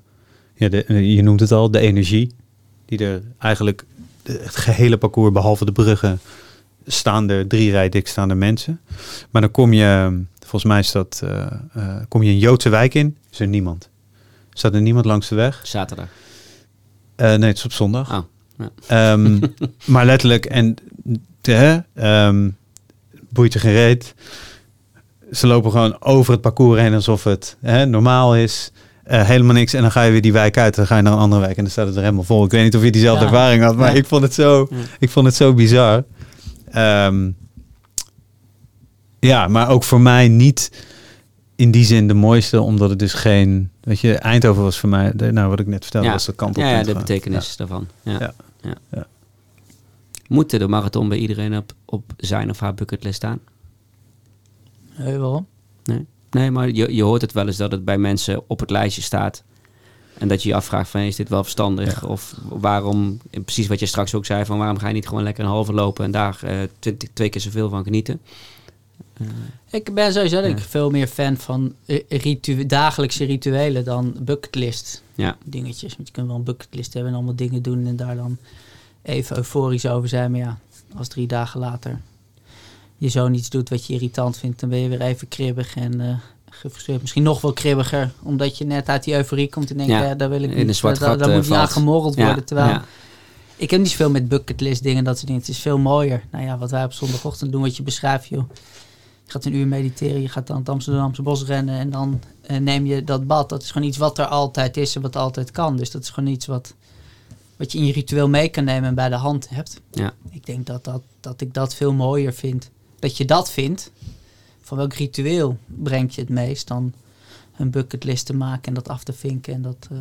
ja, de, eh, je noemt het al, de energie. Die er eigenlijk, de- het gehele parcours, behalve de bruggen, staan er drie rij dik staan er mensen. Maar dan kom je, volgens mij is dat, eh, eh, kom je een Joodse wijk in, is er niemand. Staat er niemand langs de weg? Zaterdag. Nee, het is op zondag. Oh, ja. Ehm, maar letterlijk, en de, ehm, boeit je geen reet. Ze lopen gewoon over het parcours heen alsof het hè, normaal is. Eh, helemaal niks. En dan ga je weer die wijk uit. Dan ga je naar een andere wijk en dan staat het er helemaal vol. Ik weet niet of je diezelfde Ja. ervaring had, maar Ja. ik vond het zo, Ja. ik vond het zo bizar. Ehm, ja, maar ook voor mij niet in die zin de mooiste, omdat het dus geen, weet je, Eindhoven was voor mij, de- nou wat ik net vertelde, Ja. was de kant op. Ja, de gaan. betekenis daarvan. Ja. Ja. Ja. Ja. Moet de marathon bij iedereen op, op zijn of haar bucketlist staan? Hey, waarom? Nee, nee maar je, je hoort het wel eens dat het bij mensen op het lijstje staat. En dat je je afvraagt van is dit wel verstandig? Ja. Of waarom, precies wat je straks ook zei, van waarom ga je niet gewoon lekker een halve lopen en daar eh, twintig, twee keer zoveel van genieten? Ik ben sowieso Ja. veel meer fan van eh, ritu dagelijkse rituelen dan bucketlist Ja, dingetjes. Want je kunt wel een bucketlist hebben en allemaal dingen doen en daar dan even euforisch over zijn. Maar ja, als drie dagen later je zoon iets doet wat je irritant vindt, dan ben je weer even kribbig en eh gefrustreerd. Misschien nog wel kribbiger, omdat je net uit die euforie komt en denkt, Ja, ja, daar wil ik in niet, een zwart daar, daar gat, eh, moet niet aan gemorreld ja, worden. Terwijl ja. ik heb niet zoveel met bucketlist dingen, dat soort dingen. Het is veel mooier. Nou ja, wat wij op zondagochtend doen, wat je beschrijft, joh. Je gaat een uur mediteren, je gaat dan het Amsterdamse bos rennen en dan eh, neem je dat bad. Dat is gewoon iets wat er altijd is en wat altijd kan. Dus dat is gewoon iets wat, wat je in je ritueel mee kan nemen en bij de hand hebt. Ja. Ik denk dat, dat, dat ik dat veel mooier vind. Dat je dat vindt. Van welk ritueel brengt je het meest dan een bucketlist te maken en dat af te vinken en dat... eh,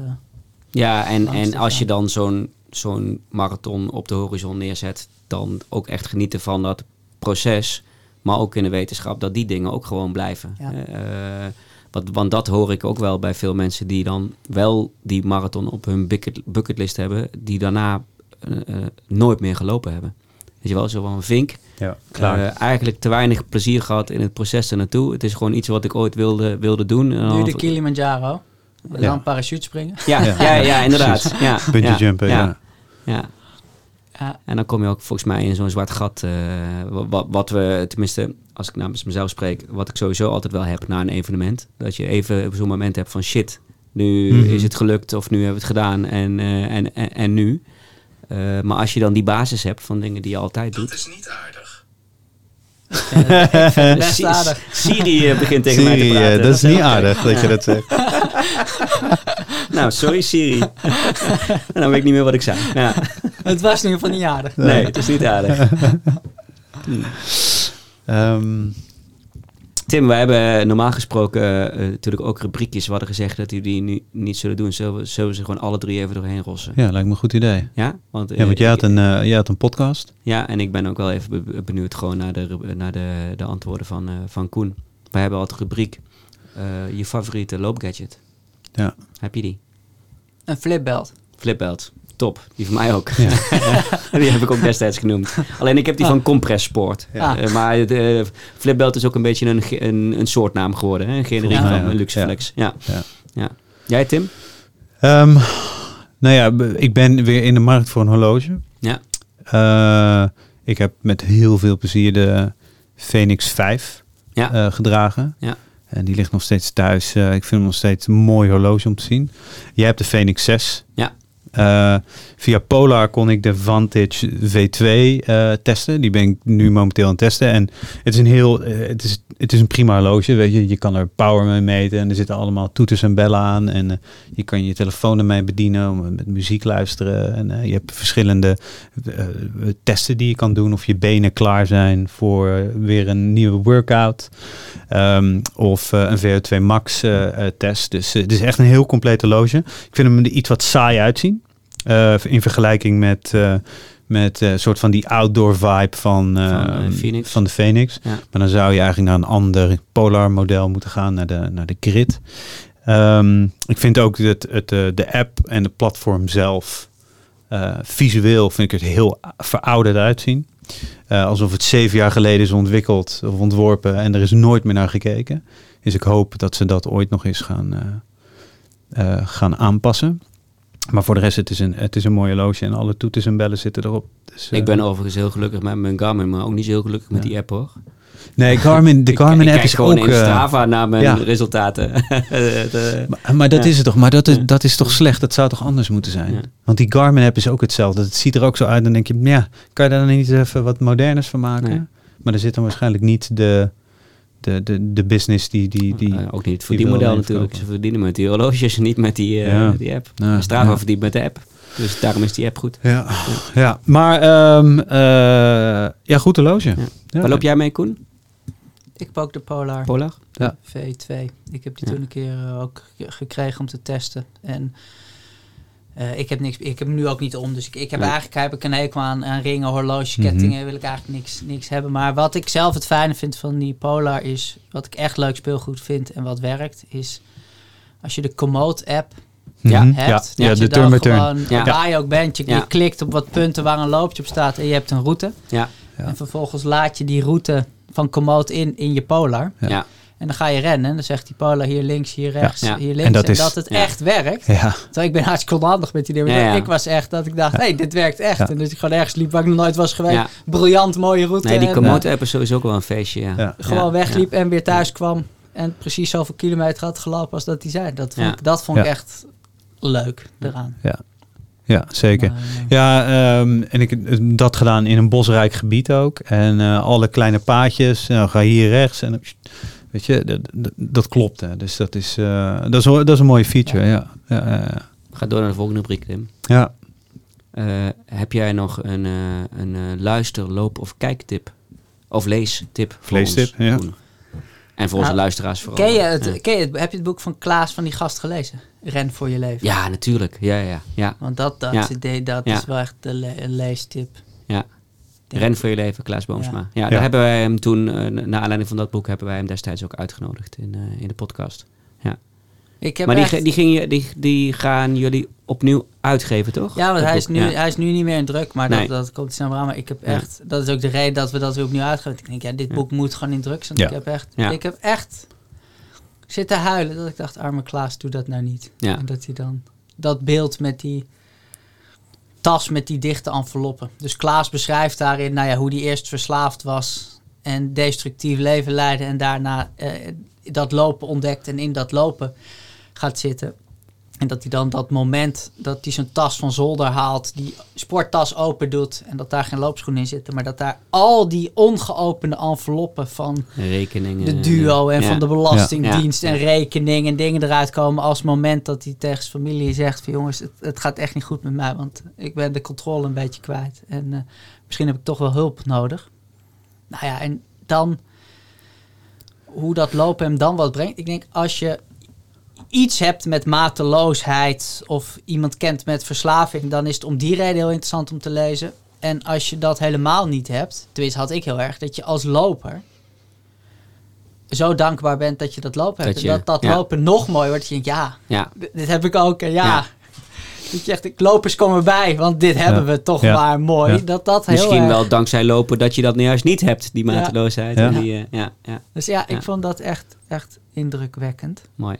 Ja, en, en als je dan zo'n zo'n marathon op de horizon neerzet, dan ook echt genieten van dat proces, maar ook in de wetenschap dat die dingen ook gewoon blijven. Ja. Eh, wat, want dat hoor ik ook wel bij veel mensen die dan wel die marathon op hun bucket, bucketlist hebben, die daarna eh, nooit meer gelopen hebben. Weet je wel, zo van vink. Ja, klaar. Eh, eigenlijk te weinig plezier gehad in het proces ernaartoe. Het is gewoon iets wat ik ooit wilde, wilde doen. En nu dan- de Kilimanjaro. En Ja. dan parachute springen. ja, Ja. ja, ja, inderdaad. Ja, Bungee ja, jumpen, ja. ja. Ja, En dan kom je ook volgens mij in zo'n zwart gat. eh, wat, wat we, tenminste, als ik namens mezelf spreek, wat ik sowieso altijd wel heb na een evenement. Dat je even zo'n moment hebt van shit, nu Mhm. is het gelukt of nu hebben we het gedaan en, eh, en, en, en nu. Eh, maar als je dan die basis hebt van dingen die je altijd doet. is niet aardig. best aardig. Siri eh, begint tegen mij te Siri, praten. eh, dat is niet aardig dat je dat zegt. Nou, sorry Siri. en dan weet ik niet meer wat ik zei. Ja. Het was in ieder geval niet aardig. Nee, het is niet aardig. Ehm, Tim, wij hebben normaal gesproken eh, natuurlijk ook rubriekjes. We hadden gezegd dat we die nu niet zullen doen. Zullen we, zullen we ze gewoon alle drie even doorheen rossen? ja, lijkt me een goed idee. Ja? Want, Ja, eh, want jij had ik- een, eh, jij had een podcast. ja, en ik ben ook wel even be- benieuwd gewoon naar de, naar de, de antwoorden van, eh, van Koen. Wij hebben altijd rubriek. eh, je favoriete loopgadget. Ja. Heb je die? Een flipbelt. Flipbelt. Top. Die van mij ook. Ja. die heb ik ook destijds genoemd. Alleen ik heb die van Compress Sport. Ja. Eh, maar de Flipbelt is ook een beetje een, een, een soortnaam geworden. Hè? Een generiek Ja. van Ja. een Luxeflex. Ja. Ja. Ja. Jij Tim? Ehm, nou ja, ik ben weer in de markt voor een horloge. Ja. Eh, ik heb met heel veel plezier de Phoenix 5 Ja. eh, gedragen. Ja. En die ligt nog steeds thuis. Eh, ik vind hem nog steeds een mooi horloge om te zien. Jij hebt de Phoenix 6. Ja. Eh, via Polar kon ik de Vantage V2 eh, testen. Die ben ik nu momenteel aan het testen. En het is een heel, eh, het is, het is een prima horloge. Weet je, je kan er power mee meten en er zitten allemaal toeters en bellen aan. En je kan je telefoon ermee bedienen om met muziek luisteren. En je hebt verschillende testen die je kan doen. Of je benen klaar zijn voor weer een nieuwe workout. Ehm, of een VO2 max test. Dus het is echt een heel compleet horloge. Ik vind hem er iets wat saai uitzien. Eh, in vergelijking met, eh, met eh, soort van die outdoor vibe van, Van, eh, Phoenix. van de Phoenix. Ja. Maar dan zou je eigenlijk naar een ander Polar model moeten gaan, naar de, naar de Grid. Ehm, ik vind ook dat het, de app en het platform zelf visueel vind ik het heel verouderd uitzien. Alsof het zeven jaar geleden is ontwikkeld of ontworpen en er is nooit meer naar gekeken. Dus ik hoop dat ze dat ooit nog eens gaan, gaan aanpassen. Maar voor de rest, het is een, het is een mooi horloge en alle toeters en bellen zitten erop. Dus, Ik eh, ben overigens heel gelukkig met mijn Garmin, maar ook niet zo heel gelukkig met Ja. die app hoor. Nee, Garmin, de Garmin ik app is gewoon ook... in eh, Strava naar mijn ja. resultaten. De- Maar, maar dat Ja. is het toch? Maar dat is, dat is toch slecht? Dat zou toch anders moeten zijn? Want die Garmin app is ook hetzelfde. Het ziet er ook zo uit. Dan denk je, ja, kan je daar dan niet even wat moderners van maken? Nee. Maar er zit dan waarschijnlijk niet de, de, de, de business die... die, die Eh, ook niet het die wil natuurlijk. Ze verdienen met die horloges, niet met die, eh, Ja. die app. Ja, Strava ja. verdient met de app. Dus daarom is die app goed. Ja, ja. maar ehm, eh, ja, goed horloge. Ja. Ja. Waar loop jij mee, Koen? Ik heb ook de Polar Polar? Ja. V2. Ik heb die Ja. toen een keer eh, ook ge- gekregen om te testen. En eh, ik, heb niks, ik heb hem nu ook niet om. Dus ik, ik heb Nee. eigenlijk heb ik een hekel aan, aan ringen, horloges, Mhm. kettingen. Wil ik eigenlijk niks, niks hebben. Maar wat ik zelf het fijne vind van die Polar is... Wat ik echt leuk speelgoed vind en wat werkt... Is als je de Komoot app Ja, Mhm. hebt. ja, dat ja, je de dan turn by turn. gewoon, Ja. waar je ook bent, je, je klikt op wat punten waar een loopje op staat en je hebt een route. Ja. Ja. En vervolgens laat je die route van Komoot in in je Polar. Ja. Ja. En dan ga je rennen en dan zegt die Polar hier links, hier rechts, Ja. hier links. En En dat dat, is- het ja. echt werkt. Ja, Terwijl ik ben hartstikke onhandig met die dingen. Ja, ja. Ik was echt dat ik dacht, hé, hey, dit werkt echt. Ja. En dus ik gewoon ergens liep waar ik nog nooit was geweest. Ja. Briljant, mooie route. Nee, die Komoot-app is sowieso ook wel een feestje, ja. Ja. eh, gewoon Ja. wegliep en weer thuis kwam. En precies zoveel kilometer had gelopen als dat hij zei. Dat vond, Ja. ik, dat vond ik Ja. echt leuk eraan. ja zeker. Maar, eh, Ja, ehm, en ik heb dat gedaan in een bosrijk gebied ook. En eh, alle kleine paadjes, nou, ga hier rechts. En, weet je, dat, klopt. Hè. Dus dat is, eh, dat, is, dat is een mooie feature. Ja. Ja, ja, ja. Ga door naar de volgende rubriek, Tim. ja. Eh, heb jij nog een, eh, een eh, luister, loop of kijktip? Of leestip? voor Leestip, ons, ja. En voor onze Nou, luisteraars vooral. Ken je, het, Ja. ken je het, heb je het boek van Klaas van die gast gelezen? Ren voor je leven. Ja, natuurlijk. Ja, ja, ja. Want dat, dat, Ja. idee, dat Ja. is wel echt de le- een leestip. ja. Ren voor je leven, Klaas Boomsma. Ja, Ja. daar Ja. hebben wij hem toen, eh, na aanleiding van dat boek, hebben wij hem destijds ook uitgenodigd in, eh, in de podcast. Ik heb maar die, echt- die, ging je, die, die gaan jullie opnieuw uitgeven, toch? ja, want hij is, nu, ja. hij is nu niet meer in druk, maar Nee. dat, dat komt snel aan. Maar ik heb Ja. echt, dat is ook de reden dat we dat weer opnieuw uitgaan. Ik denk, ja, dit Ja. boek moet gewoon in druk zijn. Ja. Ik heb echt, Ja. ik heb echt zitten huilen dat ik dacht, arme Klaas, doe dat nou niet. Ja. En dat hij dan, dat beeld met die tas met die dichte enveloppen. Dus Klaas beschrijft daarin, nou ja, hoe die eerst verslaafd was en destructief leven leidde en daarna eh, dat lopen ontdekt en in dat lopen gaat zitten. En dat hij dan dat moment dat hij zijn tas van zolder haalt, die sporttas open doet en dat daar geen loopschoenen in zitten, maar dat daar al die ongeopende enveloppen van Rekeningen. de duo en ja. van de Belastingdienst Ja. en rekening en dingen eruit komen als moment dat hij tegen zijn familie zegt van jongens, het, het gaat echt niet goed met mij, want ik ben de controle een beetje kwijt en eh, misschien heb ik toch wel hulp nodig. Nou ja, en dan hoe dat lopen hem dan wat brengt. Ik denk als je iets hebt met mateloosheid of iemand kent met verslaving, dan is het om die reden heel interessant om te lezen. En als je dat helemaal niet hebt, tenminste had ik heel erg, dat je als loper zo dankbaar bent dat je dat lopen hebt. Dat en dat dat ja. lopen nog mooier wordt. Dat je denkt, ja, Ja, dit, dit heb ik ook. En ja, Ja. dat je echt, lopers komen bij, want dit hebben we toch Ja. maar mooi. Ja. Dat dat heel misschien erg- wel dankzij lopen dat je dat nu juist niet hebt, die mateloosheid. En die, eh, ja, ja, Dus ja, ik Ja. vond dat echt, echt indrukwekkend. mooi.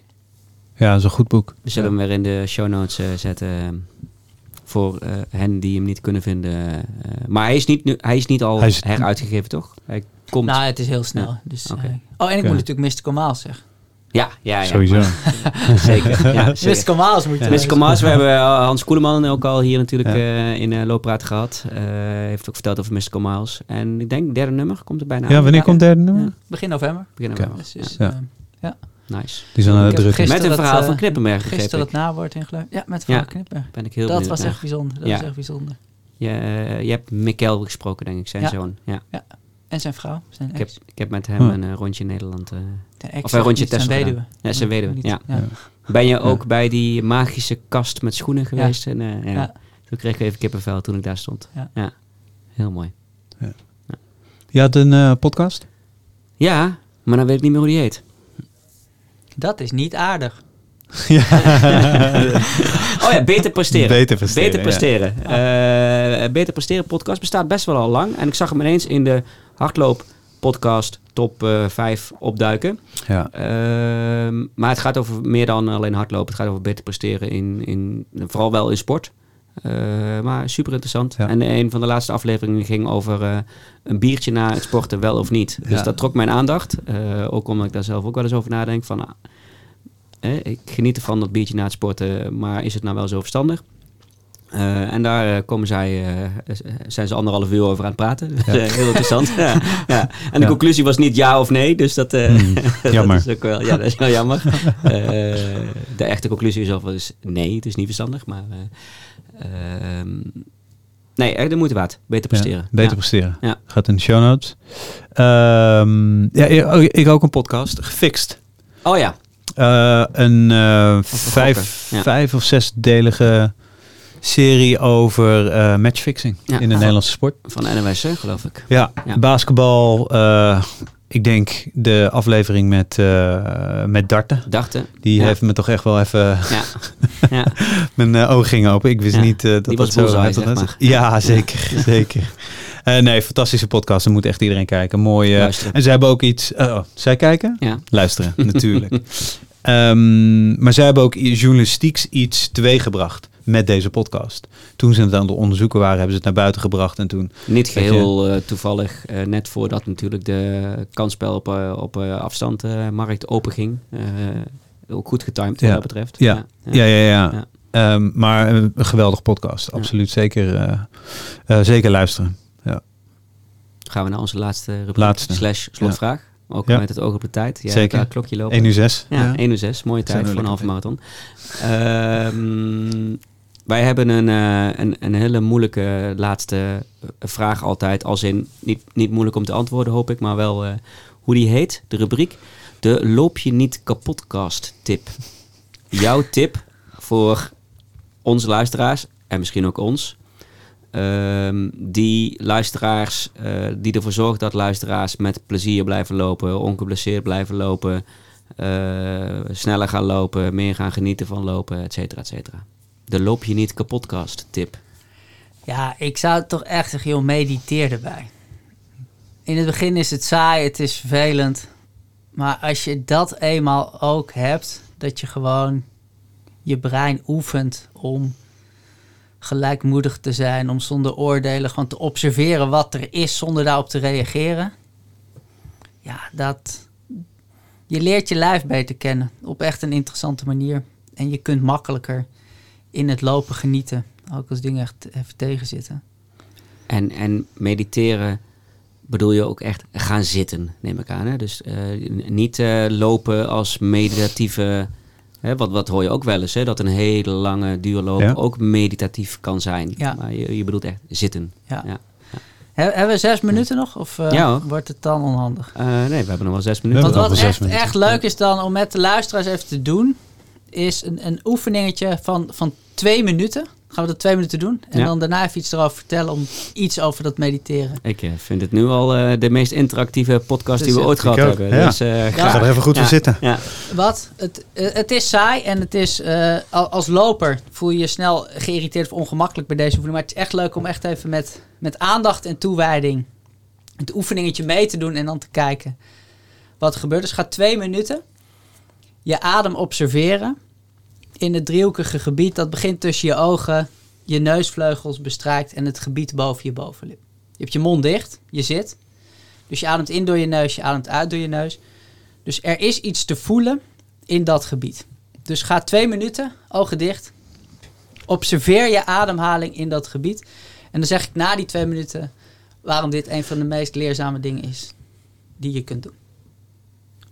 Ja, dat is een goed boek. We zullen hem weer in de show notes eh, zetten. eh, voor eh, hen die hem niet kunnen vinden. eh, maar hij is niet, nu, hij is niet al Hij is- heruitgegeven, toch? Hij komt. Nou, het is heel snel. Ja. Dus, Oké. oh, en ik Ja. moet natuurlijk Mystical Miles zeggen. ja, ja, ja. Sowieso. zeker. Ja, zeker. Miles moet je Mr. lezen. Komas, we hebben Hans Koeleman ook al hier natuurlijk Ja. eh, in uh, Looppraat gehad. Eh heeft ook verteld over Mr. Miles. En ik denk derde nummer komt er bijna Ja, aan. wanneer Ja. komt het derde nummer? Ja. Begin november. Begin november. Dus, dus, Ja. Ja, nice. Die zijn aan gisteren Met een het, verhaal eh, van Knippenberg, begreep Gisteren het nawoord ingeleund. Ja, met het verhaal Ja. van Knippenberg. Ben ik heel Dat benieuwd was echt bijzonder. Dat Ja. was echt bijzonder. Je, eh, je hebt Mikkel gesproken, denk ik, zijn Ja. zoon. Ja. En zijn vrouw, zijn Ik, heb, ik heb met hem Huh. een eh, rondje in Nederland. eh, Zijn ex of een rondje zijn Tesla gedaan. weduwe. Ja, zijn weduwe, Niet- ja. ja. Ben je ook bij die magische kast met schoenen geweest? En, eh, ja. Ja. Toen kreeg ik even kippenvel toen ik daar stond. Ja. Heel mooi. Je had een eh, podcast? Ja, maar dan weet ik niet meer hoe die heet. Dat is niet aardig. Oh Oh ja, beter presteren. Beter presteren, Beter presteren. Eh, beter presteren podcast bestaat best wel al lang. En ik zag hem ineens in de hardloop podcast top eh 5 opduiken. Ja. Ehm, maar het gaat over meer dan alleen hardlopen. Het gaat over beter presteren in, in vooral wel in sport. Eh, maar super interessant. Ja. En een van de laatste afleveringen ging over eh, een biertje na het sporten, wel of niet. Dus Ja. dat trok mijn aandacht. Eh, ook omdat ik daar zelf ook wel eens over nadenk. Van, ah, eh, ik geniet ervan dat biertje na het sporten, maar is het nou wel zo verstandig? En daar komen zij, zijn ze anderhalf uur over aan het praten. Eh, heel interessant. ja, ja. En de Ja. conclusie was niet ja of nee. Dus dat, jammer. dat is ook wel, ja, dat is wel jammer. De echte conclusie is is nee, het is niet verstandig. Maar nee, echt de moeite waard. Beter presteren. Ja, beter Ja. presteren. Ja. Gaat in de show notes. Ehm, ja, ik- oh, ik ook een podcast. Gefixt. Oh ja, Eh, een eh, vijf, of zesdelige serie over eh, matchfixing in de Nederlandse sport. van hè, geloof ik. Ja, Ja. basketbal. Ik denk de aflevering met, eh met darten. Dachten. Die Ja. heeft me toch echt wel even... Ja. ja. Mijn eh, ogen gingen open. Ik wist Ja, niet eh, dat die dat zo zeg maar. Ja, zeker. zeker. Nee, fantastische podcast. Er moet echt iedereen kijken. Mooi. en zij hebben ook iets... eh, oh, zij kijken? Ja. Luisteren, natuurlijk. Ehm, maar zij hebben ook journalistieks iets teweeggebracht met deze podcast. Toen ze het aan het onderzoeken waren, hebben ze het naar buiten gebracht. En toen... Niet je- geheel eh, toevallig, eh, net voordat natuurlijk de kansspel op, eh, op open ging. Eh, ook goed getimed wat Ja. dat betreft. Ja. Ja, ja, ja. Ja. Ehm, maar een geweldig podcast. Absoluut. Zeker, zeker luisteren. Gaan we naar onze laatste rubriek. Laatste. Slash slotvraag. Ook Ja. met het oog op de tijd. Jij Zeker. klokje lopen. 1 uur 6. Ja, 1 uur 6. Mooie tijd voor een halve marathon. Ehm, wij hebben een, eh, een, een hele moeilijke laatste eh, vraag altijd. Als in, niet, niet moeilijk om te antwoorden hoop ik, maar wel eh, hoe die heet. De rubriek. De loop je niet kapotcast tip. Jouw tip voor onze luisteraars en misschien ook ons. Ehm, die luisteraars, die ervoor zorgt dat luisteraars met plezier blijven lopen, ongeblesseerd blijven lopen, sneller gaan lopen, meer gaan genieten van lopen, et cetera, et cetera. De loop je niet kapotkast tip. Ja, ik zou toch echt zeggen, joh, mediteer erbij. In het begin is het saai, het is vervelend. Maar als je dat eenmaal ook hebt, dat je gewoon je brein oefent om gelijkmoedig te zijn, om zonder oordelen gewoon te observeren wat er is zonder daarop te reageren. Ja, dat. Je leert je lijf beter kennen op echt een interessante manier. En je kunt makkelijker in het lopen genieten, ook als dingen echt even tegenzitten. En, en mediteren bedoel je ook echt gaan zitten, neem ik aan. Hè? Dus eh, niet eh, lopen als meditatieve... Hè, wat, wat hoor je ook wel eens, hè? dat een hele lange duurloop Ja. ook meditatief kan zijn. Ja. Maar je, je bedoelt echt zitten. Ja. Ja. He- hebben we zes minuten nog? Of eh, Ja, wordt het dan onhandig? Eh, nee, we hebben nog wel zes minuten. Want wat echt, zes minuten. echt leuk is dan om met de luisteraars even te doen, is een, een oefeningetje van, van twee minuten. Gaan we dat twee minuten doen? En Ja. dan daarna even iets erover vertellen om iets over dat mediteren. Ik eh, vind het nu al eh, de meest interactieve podcast die we ooit gehad ook, hebben. ja. Dus, eh, graag. ga er even goed Ja. voor zitten. Ja. Wat? Het, het is saai en het is eh, al- als loper voel je je snel geïrriteerd of ongemakkelijk bij deze oefening. Maar het is echt leuk om echt even met, met aandacht en toewijding het oefeningetje mee te doen en dan te kijken wat er gebeurt. Dus gaat twee minuten. Je adem observeren in het driehoekige gebied dat begint tussen je ogen, je neusvleugels bestrijkt en het gebied boven je bovenlip. Je hebt je mond dicht, je zit. Dus je ademt in door je neus, je ademt uit door je neus. Dus er is iets te voelen in dat gebied. Dus ga twee minuten, ogen dicht. Observeer je ademhaling in dat gebied. En dan zeg ik na die twee minuten waarom dit een van de meest leerzame dingen is die je kunt doen.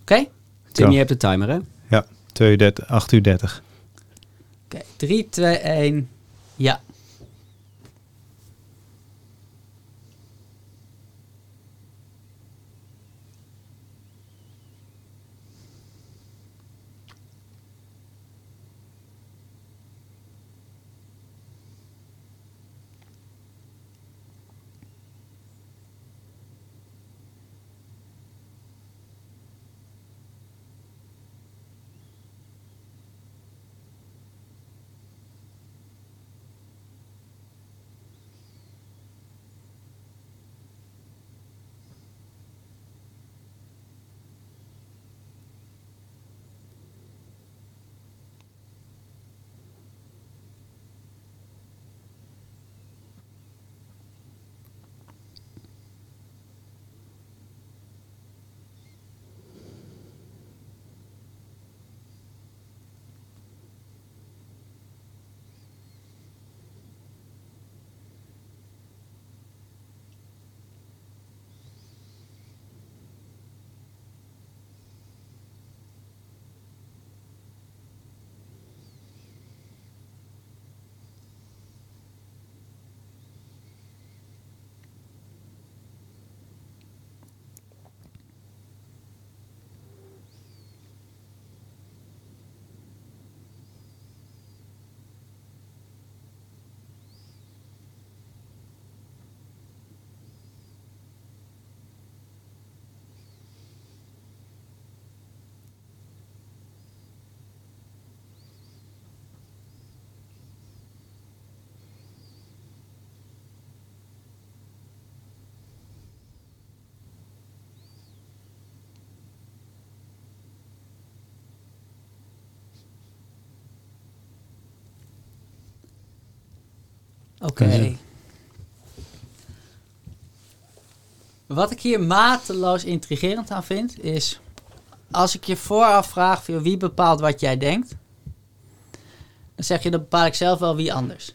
Oké? Tim, je hebt de timer, hè? Ja, 2 uur 30, 8 uur 30. Oké, 3, 2, 1. Ja. Oké. Wat ik hier mateloos intrigerend aan vind, is als ik je vooraf vraag van, wie bepaalt wat jij denkt, dan zeg je dat bepaal ik zelf wel wie anders.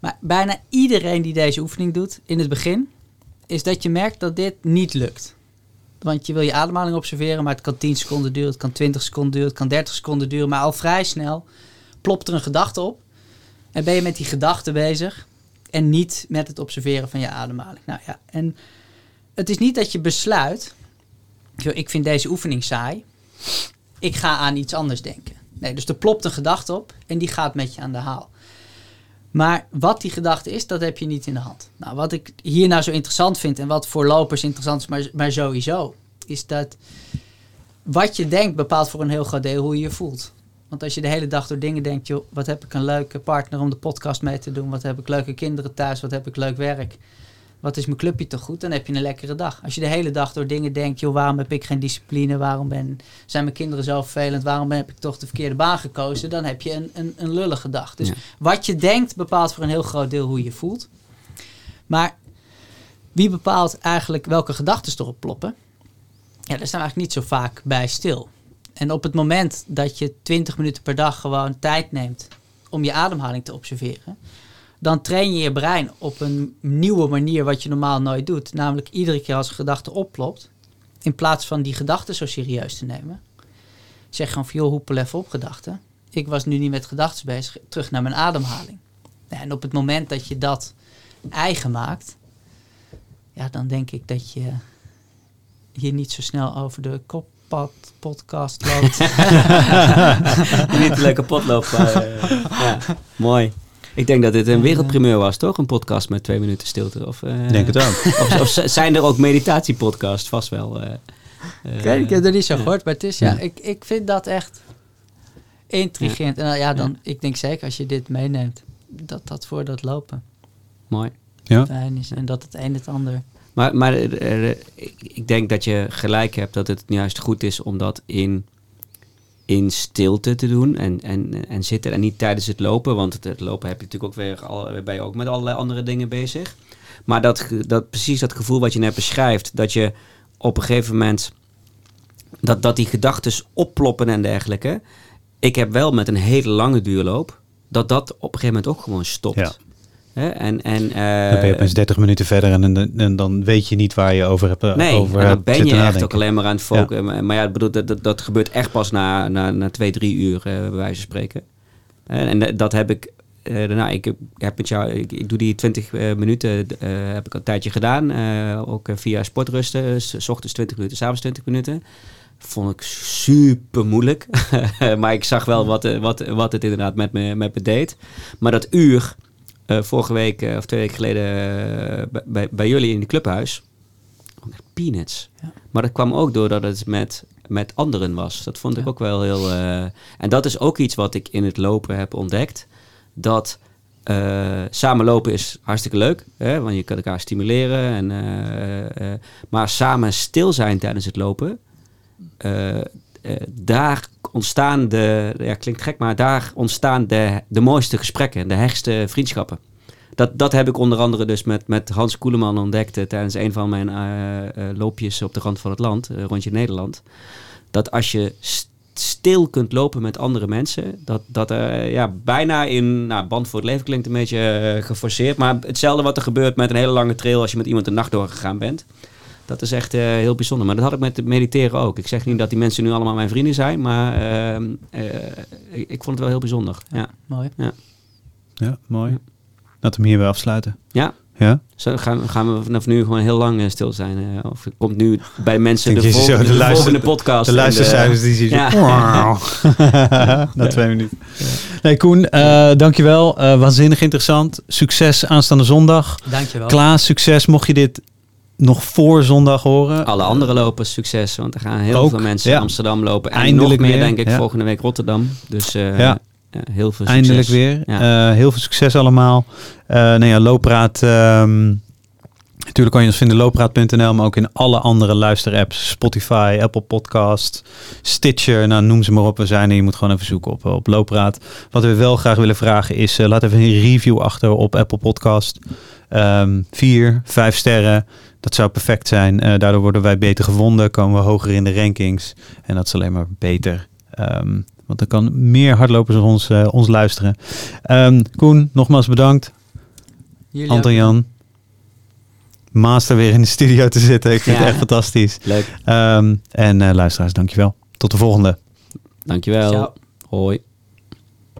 Maar bijna iedereen die deze oefening doet in het begin, is dat je merkt dat dit niet lukt. Want je wil je ademhaling observeren, maar het kan 10 seconden duren, het kan 20 seconden duren, het kan 30 seconden duren, maar al vrij snel plopt er een gedachte op. En ben je met die gedachte bezig en niet met het observeren van je ademhaling. Nou ja, en het is niet dat je besluit, ik vind deze oefening saai, ik ga aan iets anders denken. Nee, dus er plopt een gedachte op en die gaat met je aan de haal. Maar wat die gedachte is, dat heb je niet in de hand. Nou, wat ik hier nou zo interessant vind en wat voor lopers interessant is, maar, maar sowieso, is dat wat je denkt bepaalt voor een heel groot deel hoe je je voelt. Want als je de hele dag door dingen denkt, joh, wat heb ik een leuke partner om de podcast mee te doen? Wat heb ik leuke kinderen thuis? Wat heb ik leuk werk? Wat is mijn clubje toch goed? Dan heb je een lekkere dag. Als je de hele dag door dingen denkt, joh, waarom heb ik geen discipline? Waarom ben, zijn mijn kinderen zo vervelend? Waarom heb ik toch de verkeerde baan gekozen? Dan heb je een, een, een lullige dag. Dus Ja. wat je denkt bepaalt voor een heel groot deel hoe je je voelt. Maar wie bepaalt eigenlijk welke gedachten erop ploppen? Ja, daar staan we eigenlijk niet zo vaak bij stil. En op het moment dat je 20 minuten per dag gewoon tijd neemt om je ademhaling te observeren, dan train je je brein op een nieuwe manier wat je normaal nooit doet. Namelijk iedere keer als een gedachte oplopt, in plaats van die gedachte zo serieus te nemen, zeg gewoon van joh, hoepel even op gedachten. Ik was nu niet met gedachten bezig, terug naar mijn ademhaling. En op het moment dat je dat eigen maakt, ja, dan denk ik dat je hier niet zo snel over de podcast loopt. Niet een leuke potloop. maar, eh, ja, mooi. Ik denk dat dit een wereldprimeur was, toch? Een podcast met twee minuten stilte. Of, eh, Ik denk het ook. Of, zijn er ook meditatiepodcasts? Vast wel. eh, eh, Ik weet, ik heb er niet zo ja. gehoord, maar het is ja, Ja. ik, ik vind dat echt intrigerend. En uh, ja, dan, ik denk zeker als je dit meeneemt, dat dat voor dat lopen Mooi. Ja. fijn is. En dat het een het ander. Maar, maar eh, eh, ik, denk dat je gelijk hebt dat het juist goed is om dat in, in stilte te doen en, en, en zitten. En niet tijdens het lopen, want het, lopen heb je natuurlijk ook weer al, ben je ook met allerlei andere dingen bezig. Maar dat, dat, precies dat gevoel wat je net beschrijft, dat je op een gegeven moment dat, dat die gedachten opploppen en dergelijke. Ik heb wel met een hele lange duurloop dat dat op een gegeven moment ook gewoon stopt. Ja. Hè? En, en, Dan ben je eh, opeens 30 minuten verder en, en, en dan weet je niet waar je over hebt eh, Nee, over en dan ben je echt nadenken. ook alleen maar aan het focussen. Maar, maar ja, bedoel, dat, dat, dat gebeurt echt pas na, na, na twee, drie uur, eh, bij wijze van spreken. En, en dat- heb ik, eh, nou, ik heb- met jou, ik, ik doe die 20 eh, minuten, eh, heb ik al een tijdje gedaan. eh, ook eh, via sportrusten, s, ochtends 20 minuten, s avonds 20 minuten. Vond ik super moeilijk. maar ik zag wel wat, eh, wat, wat het inderdaad met me, met me deed. Maar dat uur, eh, vorige week eh, of twee weken geleden eh, bij- jullie in de clubhuis, peanuts. Ja. Maar dat kwam ook doordat het met, met anderen was. Dat vond ik ook wel heel... en dat is ook iets wat ik in het lopen heb ontdekt. Dat samen lopen is hartstikke leuk. Hè? Want je kan elkaar stimuleren. En, maar samen stil zijn tijdens het lopen... daar ontstaan de... Ja, klinkt gek, maar daar ontstaan de, de mooiste gesprekken. De hechtste vriendschappen. Dat, dat heb ik onder andere dus met, met Hans Koeleman ontdekt eh, tijdens een van mijn eh, eh, loopjes op de rand van het land, rondje Nederland. Dat als je st- stil kunt lopen met andere mensen, dat, dat ja, bijna in nou, band voor het leven klinkt een beetje geforceerd, maar hetzelfde wat er gebeurt met een hele lange trail als je met iemand de nacht doorgegaan bent. Dat is echt eh, heel bijzonder. Maar dat had ik met het mediteren ook. Ik zeg niet dat die mensen nu allemaal mijn vrienden zijn, maar ehm, eh, ik, ik vond het wel heel bijzonder. Ja. Mooi. Ja, mooi. Laten we hem hierbij afsluiten. ja. Ja? Zo gaan, gaan we vanaf nu gewoon heel lang eh, stil zijn. of komt nu bij mensen de, zo de de luister- volgende podcast. De luistercijfers die zien. Ja. Na twee minuten. Nee, Koen, eh, dankjewel. Eh waanzinnig interessant. Succes aanstaande zondag. Dankjewel. Klaas, succes. Mocht je dit nog voor zondag horen. Alle andere lopers succes, want er gaan heel Ook, veel mensen ja. in Amsterdam lopen. En Eindelijk nog meer, weer, denk ik, ja. volgende week Rotterdam. Dus eh, Ja. heel veel succes. Eindelijk weer. Eh, heel veel succes allemaal. Eh nou ja, Loopraad ehm, Natuurlijk kan je ons vinden loopraad.nl, maar ook in alle andere luisterapps. Spotify, Apple Podcast, Stitcher, nou noem ze maar op. We zijn er. Je moet gewoon even zoeken op, op Loopraad. Wat we wel graag willen vragen is, uh, laat even een review achter op Apple Podcast. Um, vier, vijf sterren. Dat zou perfect zijn. Uh, daardoor worden wij beter gevonden, komen we hoger in de rankings. En dat is alleen maar beter. Um, want dan kan meer hardlopers ons, uh, ons luisteren. Um, Koen, nogmaals bedankt. Jullie Anton Jan. Master weer in de studio te zitten. Ik vind Ja. het echt fantastisch. Leuk. Um, en uh, luisteraars, dankjewel. Tot de volgende. Dankjewel. Ciao. Hoi.